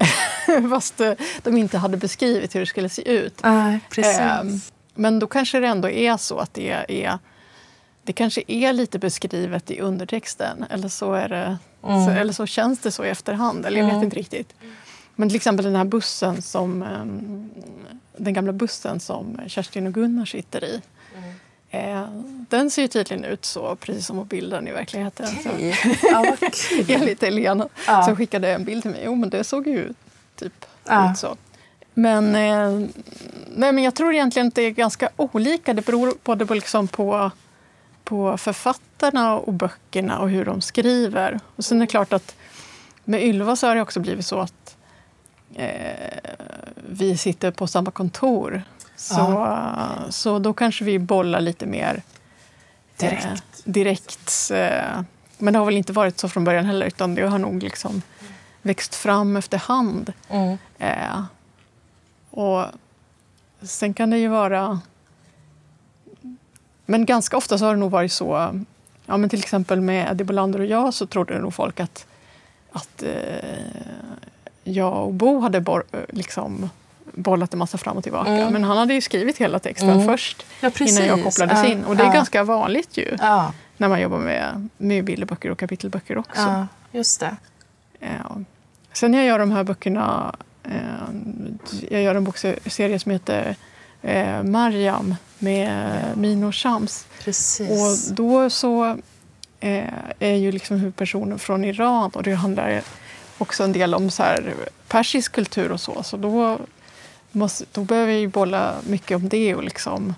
fast eh, de inte hade beskrivit hur det skulle se ut. Ah, precis. Eh, men då kanske det ändå är så att det är det kanske är lite beskrivet i undertexten eller så, är det, mm. så, eller så känns det så i efterhand. Eller jag vet mm. inte riktigt. Men till exempel den här bussen som um, den gamla bussen som Kerstin och Gunnar sitter i. Eh, den ser ju tydligen ut så, precis som på bilden i verkligheten. Okay. Ja, Enligt Elena ja. som skickade en bild till mig. Jo, men det såg ju typ ja. ut så. Men, eh, nej, men jag tror egentligen att det är ganska olika. Det beror både på, liksom på på författarna och böckerna och hur de skriver. Och sen är det klart att med Ylva så har det också blivit så att eh, vi sitter på samma kontor. Så, uh, så då kanske vi bollar lite mer eh, direkt. direkt eh, men det har väl inte varit så från början heller utan det har nog liksom växt fram efterhand. Mm. Eh, och sen kan det ju vara men ganska ofta så har det nog varit så, ja, men till exempel med Eddie Bolander och jag så trodde nog folk att, att eh, jag och Bo hade bor, liksom, bollat en massa fram och tillbaka. Mm. Men han hade ju skrivit hela texten mm. först ja, innan jag kopplades uh, in. Och det är uh. ganska vanligt ju när man jobbar med, med bilderböcker och kapitelböcker också. Ja, just det. Ja. Sen jag gör de här böckerna, eh, jag gör en bokserie som heter eh, Mariam med Mino Shams. Precis. Och då så eh, är ju liksom huvudpersonen från Iran och det handlar också en del om så persisk kultur och så. Så då, måste, då behöver jag ju bolla mycket om det och liksom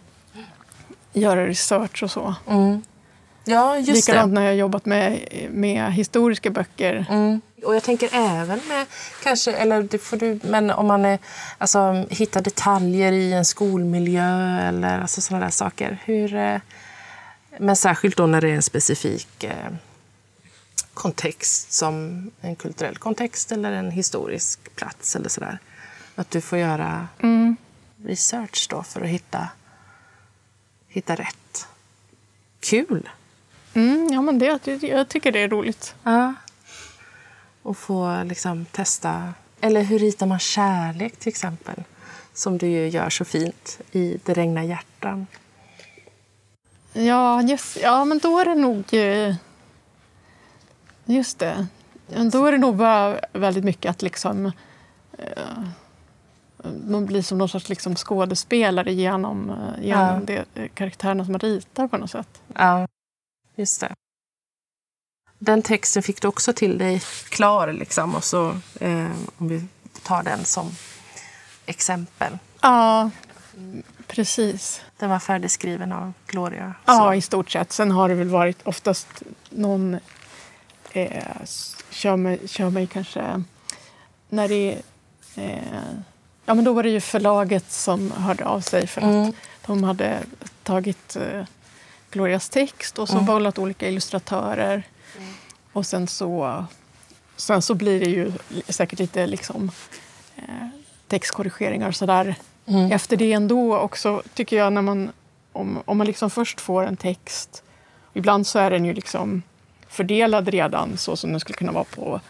göra research och så. Mm. Ja, just Likadant det. när jag jobbat med, med historiska böcker. Mm. Och jag tänker även med, kanske, eller det får du, men om man är, alltså, hittar detaljer i en skolmiljö eller alltså, sådana där saker. Hur, eh, men särskilt då när det är en specifik eh, kontext som en kulturell kontext eller en historisk plats eller sådär. Att du får göra mm. research då för att hitta, hitta rätt. Kul! Mm, ja, men det, jag tycker det är roligt. Ja och få liksom testa. Eller hur ritar man kärlek till exempel? Som du ju gör så fint i Det regnar hjärtan. Ja, just, ja men då är det nog... Eh, just det. Då är det nog bara väldigt mycket att liksom... Eh, man blir som någon sorts liksom skådespelare genom, eh, genom ja. de karaktärerna som man ritar på något sätt. Ja, just det den texten fick du också till dig klar. Liksom, och så, eh, om vi tar den som exempel. Ja, precis. Den var färdigskriven av Gloria? Så. Ja, i stort sett. Sen har det väl varit oftast någon eh, kör, mig, kör mig kanske... När det eh, Ja, men då var det ju förlaget som hörde av sig för att mm. de hade tagit eh, Glorias text och så mm. bollat olika illustratörer. Och sen så, sen så blir det ju säkert lite liksom, eh, textkorrigeringar och sådär mm. efter det ändå också, tycker jag, när man, om, om man liksom först får en text. Ibland så är den ju liksom fördelad redan så som den skulle kunna vara på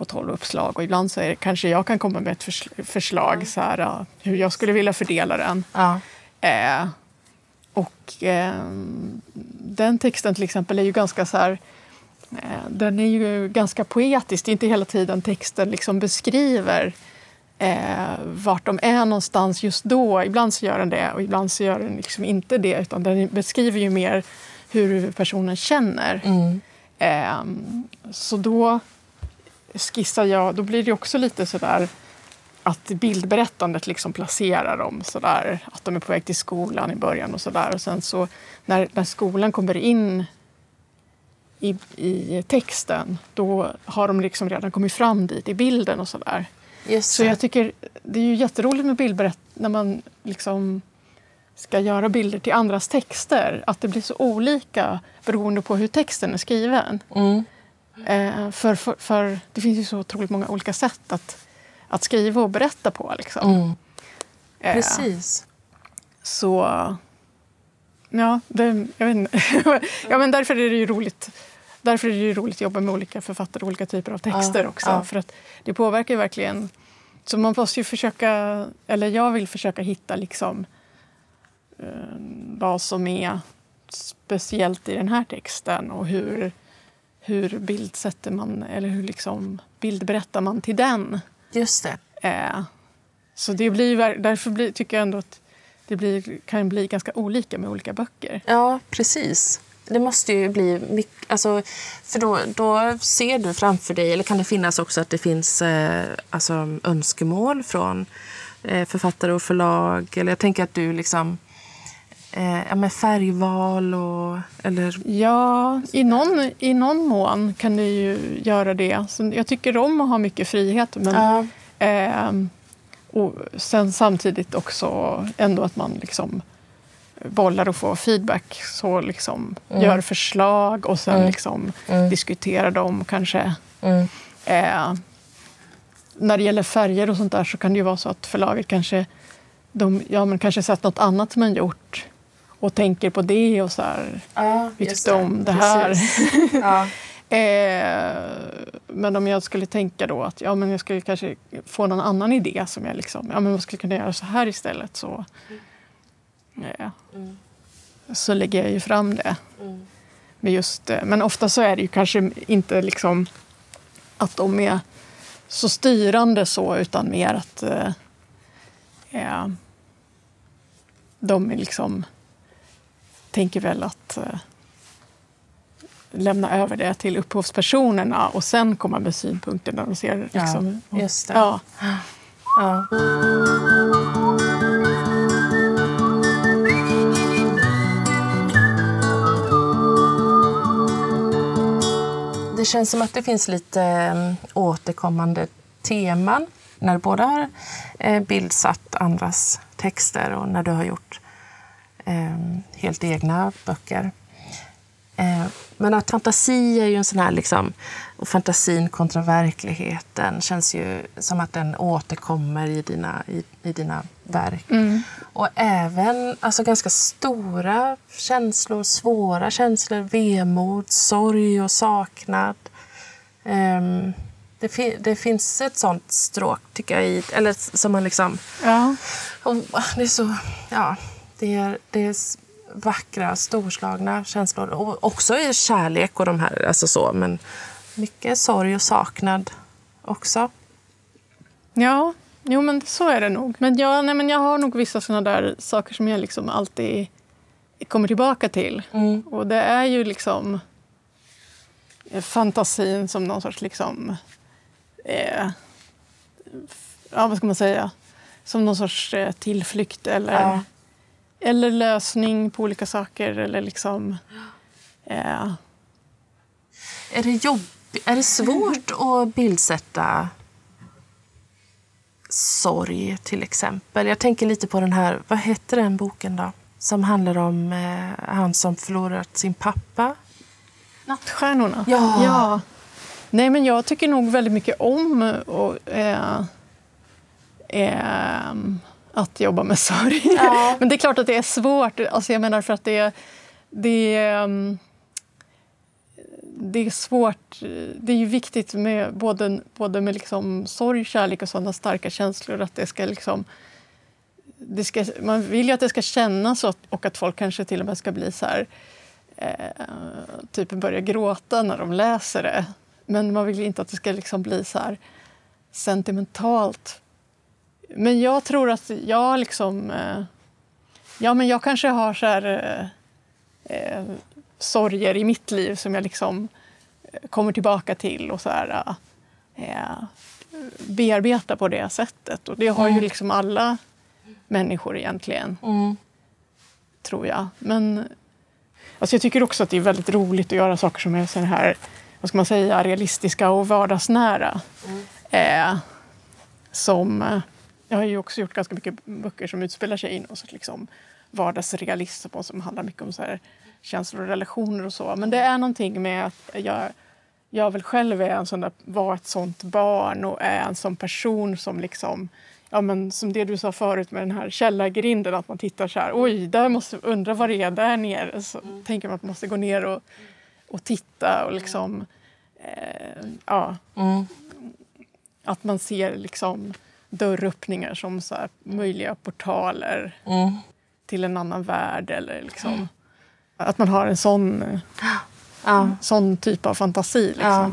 på 12 uppslag och ibland så är det, kanske jag kan komma med ett förs förslag mm. så här, hur jag skulle vilja fördela den. Ja. Eh, och eh, den texten till exempel är ju ganska så här Eh, den är ju ganska poetisk. Det är inte hela tiden texten liksom beskriver eh, vart de är någonstans just då. Ibland så gör den det och ibland så gör den liksom inte det. Utan den beskriver ju mer hur personen känner. Mm. Eh, så då skissar jag, då blir det också lite sådär att bildberättandet liksom placerar dem sådär. Att de är på väg till skolan i början och sådär. Och sen så när, när skolan kommer in i, i texten, då har de liksom redan kommit fram dit i bilden och sådär. Så jag tycker det är ju jätteroligt med bildberätt när man liksom ska göra bilder till andras texter. Att det blir så olika beroende på hur texten är skriven. Mm. Eh, för, för, för det finns ju så otroligt många olika sätt att, att skriva och berätta på. Liksom. Mm. Eh, Precis. Så... Ja, det, jag vet inte. ja, men därför är det ju roligt. Därför är det ju roligt att jobba med olika författare och olika typer av texter Ja, också. ja. För att det påverkar ju verkligen. Så man måste ju försöka, eller jag vill försöka hitta liksom eh, vad som är speciellt i den här texten och hur, hur bildsätter man, eller hur liksom bildberättar man till den. Just det. Eh, så det blir, därför blir, tycker jag ändå att det blir, kan bli ganska olika med olika böcker. Ja, precis. Det måste ju bli mycket... Alltså, för då, då ser du framför dig, eller kan det finnas också att det finns eh, alltså, önskemål från eh, författare och förlag? Eller jag tänker att du liksom... Eh, ja, med färgval och... Eller, Ja, i någon, i någon mån kan det ju göra det. Så jag tycker om att ha mycket frihet. Men, ja, ehm, och sen samtidigt också ändå att man liksom bollar och får feedback. Så liksom gör förslag och sen Mm. liksom Mm. diskuterar dem kanske. mm, Eh, när det gäller färger och sånt där så kan det ju vara så att förlaget kanske, de, ja, men kanske sett något annat som man gjort och tänker på det och så här. ja, Vi tyckte om det här. Ja, Eh, men om jag skulle tänka då att ja, men jag skulle kanske få någon annan idé som jag liksom, ja men man skulle kunna göra så här istället så, eh, Mm. så lägger jag ju fram det. mm, Men, just, eh, men ofta så är det ju kanske inte liksom att de är så styrande så utan mer att eh, eh, de är liksom tänker väl att eh, lämna över det till upphovspersonerna och sen komma med synpunkter när de ser Ja, liksom, just det. Ja, ja. Det känns som att det finns lite eh, återkommande teman när du både har eh, bildsatt andras texter och när du har gjort helt egna böcker. Eh, Men att fantasi är ju en sån här, liksom, och fantasin kontra verkligheten känns ju som att den återkommer i dina, i, i dina verk. mm, Och även alltså, ganska stora känslor, svåra känslor, vemod, sorg och saknad. Ehm, det, fi- det finns ett sånt stråk, tycker jag, i, eller som man liksom... ja. Och det är så... Ja, det är, det är vackra, storslagna känslor. Och också i kärlek och de här, alltså så, men mycket sorg och saknad också. Ja, jo men så är det nog. Men, ja, nej, men jag har nog vissa såna där saker som jag liksom alltid kommer tillbaka till. Mm. Och det är ju liksom eh, fantasin som någon sorts liksom... Eh, ja, vad ska man säga? Som någon sorts eh, tillflykt eller, Ja. Eller lösning på olika saker. Eller liksom... Eh, Är det, jobb, är det svårt att bildsätta sorg, till exempel? Jag tänker lite på den här, vad heter den boken då? Som handlar om eh, han som förlorat sin pappa. Nattstjärnorna? Ja. ja. Nej, men jag tycker nog väldigt mycket om och, eh, eh, att jobba med sorg. Ja. men det är klart att det är svårt. Alltså jag menar för att det, det, ehm, det är svårt. Det är ju viktigt med både, både med liksom sorg, kärlek och sådana starka känslor. Att det ska liksom, det ska, man vill ju att det ska kännas och, och att folk kanske till och med ska bli så här eh, typ börja gråta när de läser det. Men man vill inte att det ska liksom bli så sentimentalt. Men jag tror att jag liksom... Eh, ja, men jag kanske har så här, eh, eh, sorger i mitt liv som jag liksom eh, kommer tillbaka till och så här, eh, bearbetar på det sättet. Och det har ju Mm. liksom alla människor egentligen Mm. tror jag. Men, Alltså jag tycker också att det är väldigt roligt att göra saker som är så här, vad ska man säga, realistiska och vardagsnära. Mm. Eh, som, jag har ju också gjort ganska mycket böcker som utspelar sig i någon sorts liksom vardagsrealism och som handlar mycket om så här känslor och relationer och så. Men det är någonting med att jag, jag väl själv är en sån där, var ett sånt barn och är en sån person som liksom ja, men som det du sa förut med den här källargrinden, att man tittar så här, oj, där måste undra vad det är där nere. Så mm. tänker man att man måste gå ner och, och titta och liksom, eh, ja. Mm. Att man ser liksom dörröppningar som så möjliga portaler mm. till en annan värld eller liksom mm. att man har en sån, ja. sån typ av fantasi. Liksom. Ja.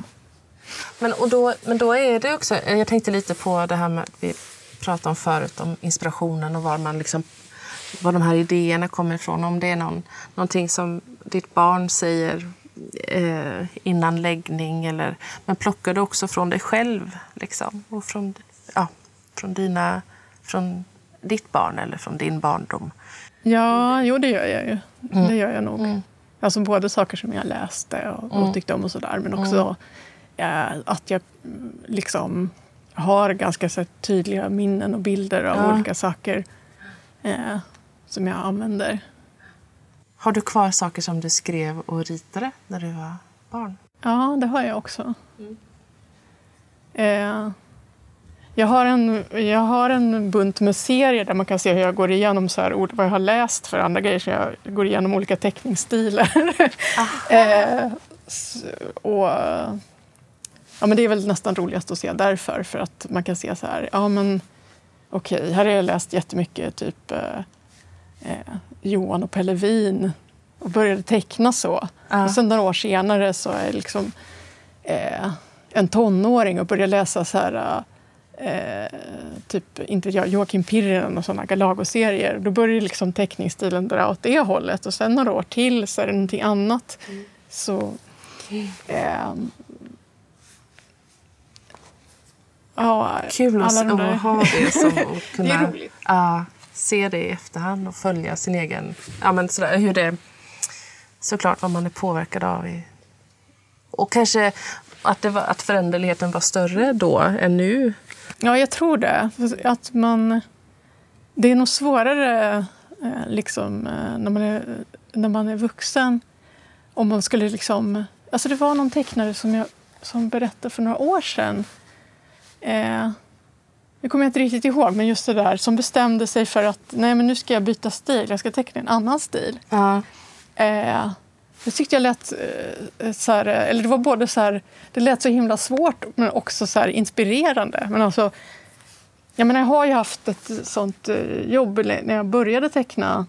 Men, och då, men då är det också, jag tänkte lite på det här med att vi pratade om förut, om inspirationen och var, man liksom, var de här idéerna kommer ifrån. Om det är någon, någonting som ditt barn säger eh, innan läggning. Eller, men plockar du också från dig själv? Liksom, och från, ja, från, dina, från ditt barn eller från din barndom? Ja, jo det gör jag ju. Mm. Det gör jag nog. Mm. Alltså både saker som jag läste och, och mm. tyckte om och sådär men också mm. eh, att jag liksom har ganska så tydliga minnen och bilder av ja. olika saker eh, som jag använder. Har du kvar saker som du skrev och ritade när du var barn? Ja, det har jag också. Mm. Eh, jag, har en, jag har en bunt med serier där man kan se hur jag går igenom så här, vad jag har läst för andra grejer. Så jag går igenom olika teckningsstilar. eh, och Ja, men det är väl nästan roligast att se därför, för att man kan se så här, ja men okej, okay, här har jag läst jättemycket typ eh, eh, Johan och Pelle Win och började teckna så. Uh. Och sen några år senare så är jag liksom eh, en tonåring och börjar läsa så här Eh, typ, inte jag, Joakim Pirren och sådana Galago-serier. Då börjar liksom teckningsstilen dra åt det hållet. Och sen några år till så är det någonting annat. Mm. Så, eh, Ja, Kul att, att ha det som att kunna uh, se det i efterhand och följa sin egen... Ja, men sådär, hur det, såklart vad man är påverkad av. I, och kanske att, var, att föränderligheten var större då än nu. Ja, jag tror det. Att man, det är nog svårare eh, liksom, eh, när, man är, när man är vuxen. Om man skulle liksom... Alltså det var någon tecknare som, jag, som berättade för några år sedan Eh, nu kommer jag inte riktigt ihåg, men just det där som bestämde sig för att nej, men nu ska jag byta stil, jag ska teckna en annan stil. Uh. Eh, det tyckte jag lät eh, så här, eller det var både så här, det lät så himla svårt men också så inspirerande. Men alltså, jag menar, jag har ju haft ett sånt eh, jobb när jag började teckna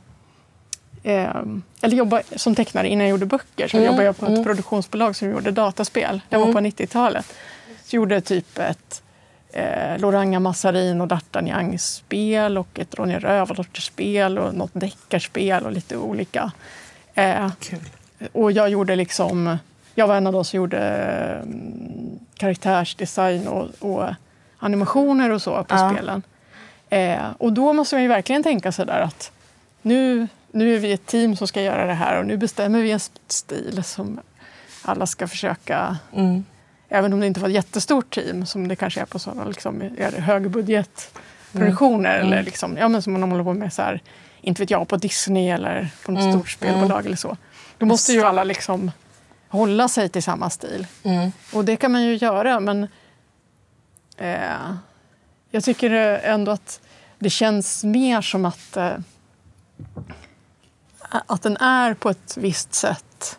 eh, eller jobba som tecknare innan jag gjorde böcker. Så mm, jobbade jag på ett mm. produktionsbolag som gjorde dataspel. Det var mm. på 90-talet. Så gjorde typ ett eh, Loranga Massarin och D'Artagnan-spel och ett Ronja Rövardotter-spel och något deckarspel och lite olika. Eh, och jag gjorde liksom... Jag var en av de som gjorde mm, karaktärsdesign och, och, animationer och så på ja. spelen. Eh, och då måste man ju verkligen tänka sig där att nu, nu är vi ett team som ska göra det här och nu bestämmer vi en stil som alla ska försöka mm även om det inte var ett jättestort team som det kanske är på sådana liksom, högbudgetproduktioner mm. eller mm. liksom, ja, men som man håller på med så här, inte vet jag, på Disney eller på något mm. stort spelbolag mm. eller så. Då måste ju alla liksom hålla sig till samma stil. Mm. Och det kan man ju göra, men eh, jag tycker ändå att det känns mer som att, eh, att den är på ett visst sätt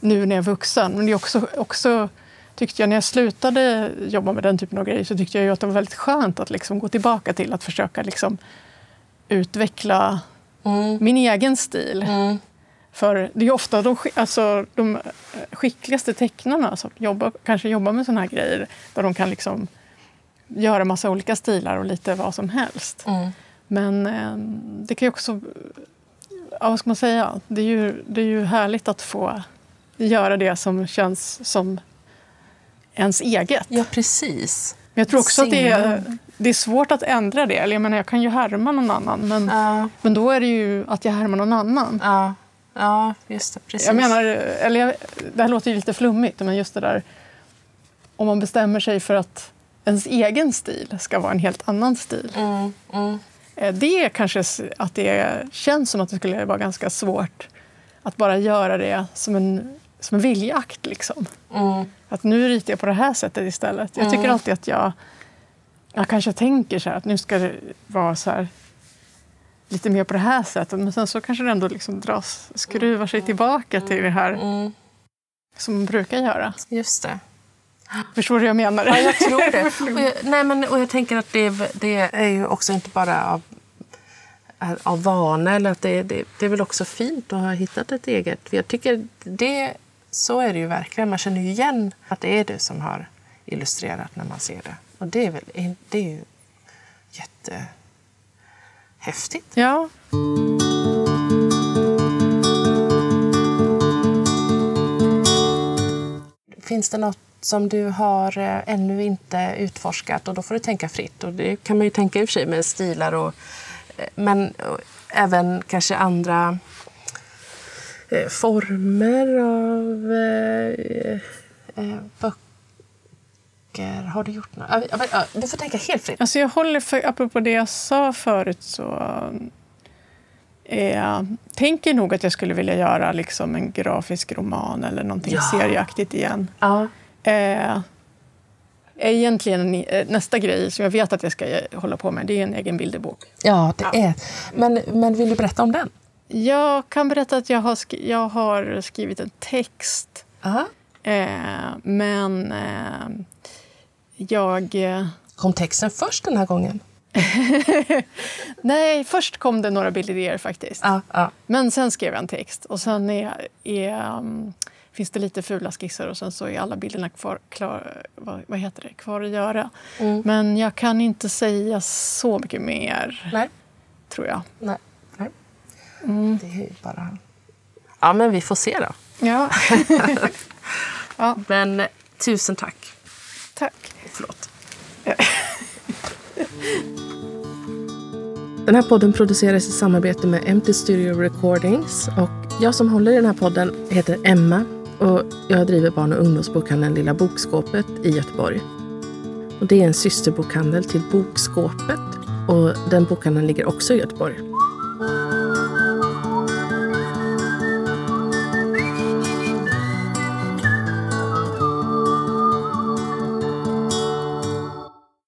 nu när jag är vuxen. Men det är också, också tyckte jag när jag slutade jobba med den typen av grejer så tyckte jag att det var väldigt skönt att liksom gå tillbaka till att försöka liksom utveckla mm. min egen stil. Mm. För det är ofta de, alltså, de skickligaste tecknarna som jobbar, kanske jobbar med såna här grejer där de kan liksom göra massa olika stilar och lite vad som helst. Mm. Men eh, det kan ju också... Ja, vad ska man säga? Det är, ju, det är ju härligt att få göra det som känns som ens eget. Ja, precis. Men jag tror också att det är, det är svårt att ändra det. Eller jag, menar, jag kan ju härma någon annan, men, ja. men då är det ju att jag härmar någon annan. Ja. Ja, just det. Precis. Jag menar, eller jag, det här låter ju lite flummigt, men just det där om man bestämmer sig för att ens egen stil ska vara en helt annan stil. Mm, mm. Eh, Det är kanske att det känns som att det skulle vara ganska svårt att bara göra det som en, som en viljakt. Liksom. Mm. Att nu ritar jag på det här sättet istället. Jag tycker alltid att jag, jag kanske tänker så här, att nu ska det vara så här, lite mer på det här sättet. Men sen så kanske det ändå liksom dras, skruvar sig tillbaka till det här Mm. som man brukar göra. Just det. Förstår du vad jag menar? Ja, jag tror det. Och jag, nej, men, och jag tänker att det, det är ju också inte bara av, av vana. Eller att det, det, det är väl också fint att ha hittat ett eget. Jag tycker det, så är det ju verkligen. Man känner ju igen att det är du som har illustrerat när man ser det. Och det är, väl, det är ju jättehäftigt. Ja. Finns det något som du har eh, ännu inte utforskat? Och då får du tänka fritt. Och det kan man ju tänka i och för sig med stilar och eh, men och även kanske andra eh, former av eh, eh, böcker. Har du gjort? Ja, ja, ja, Du får tänka helt fritt. Alltså jag håller för, apropå det jag sa förut så eh, tänker nog att jag skulle vilja göra liksom en grafisk roman eller någonting Ja. serieaktigt igen. Ja. Eh, egentligen eh, nästa grej som jag vet att jag ska eh, hålla på med det är en egen bilderbok. Ja, det är. Men, men vill du berätta om den? Jag kan berätta att jag har, sk- jag har skrivit en text eh, men eh, jag... Eh, Kom texten först den här gången? nej, först kom det några bildidéer faktiskt. Ja, ja. Men sen skrev jag en text och sen är, är, um, finns det lite fula skisser och sen så är alla bilderna kvar, klar, vad, vad heter det, kvar att göra. Mm. Men jag kan inte säga så mycket mer, Nej. tror jag. Nej. Nej. Det är ju bara... Ja, men vi får se då. Ja, Men eh, tusen tack. tack. Förlåt. Den här podden produceras i samarbete med Empty Studio Recordings. Och jag som håller i den här podden heter Emma och jag driver barn och ungdomsbokhandeln Lilla Bokskåpet i Göteborg. Och det är en systerbokhandel till Bokskåpet och den bokhandeln ligger också i Göteborg.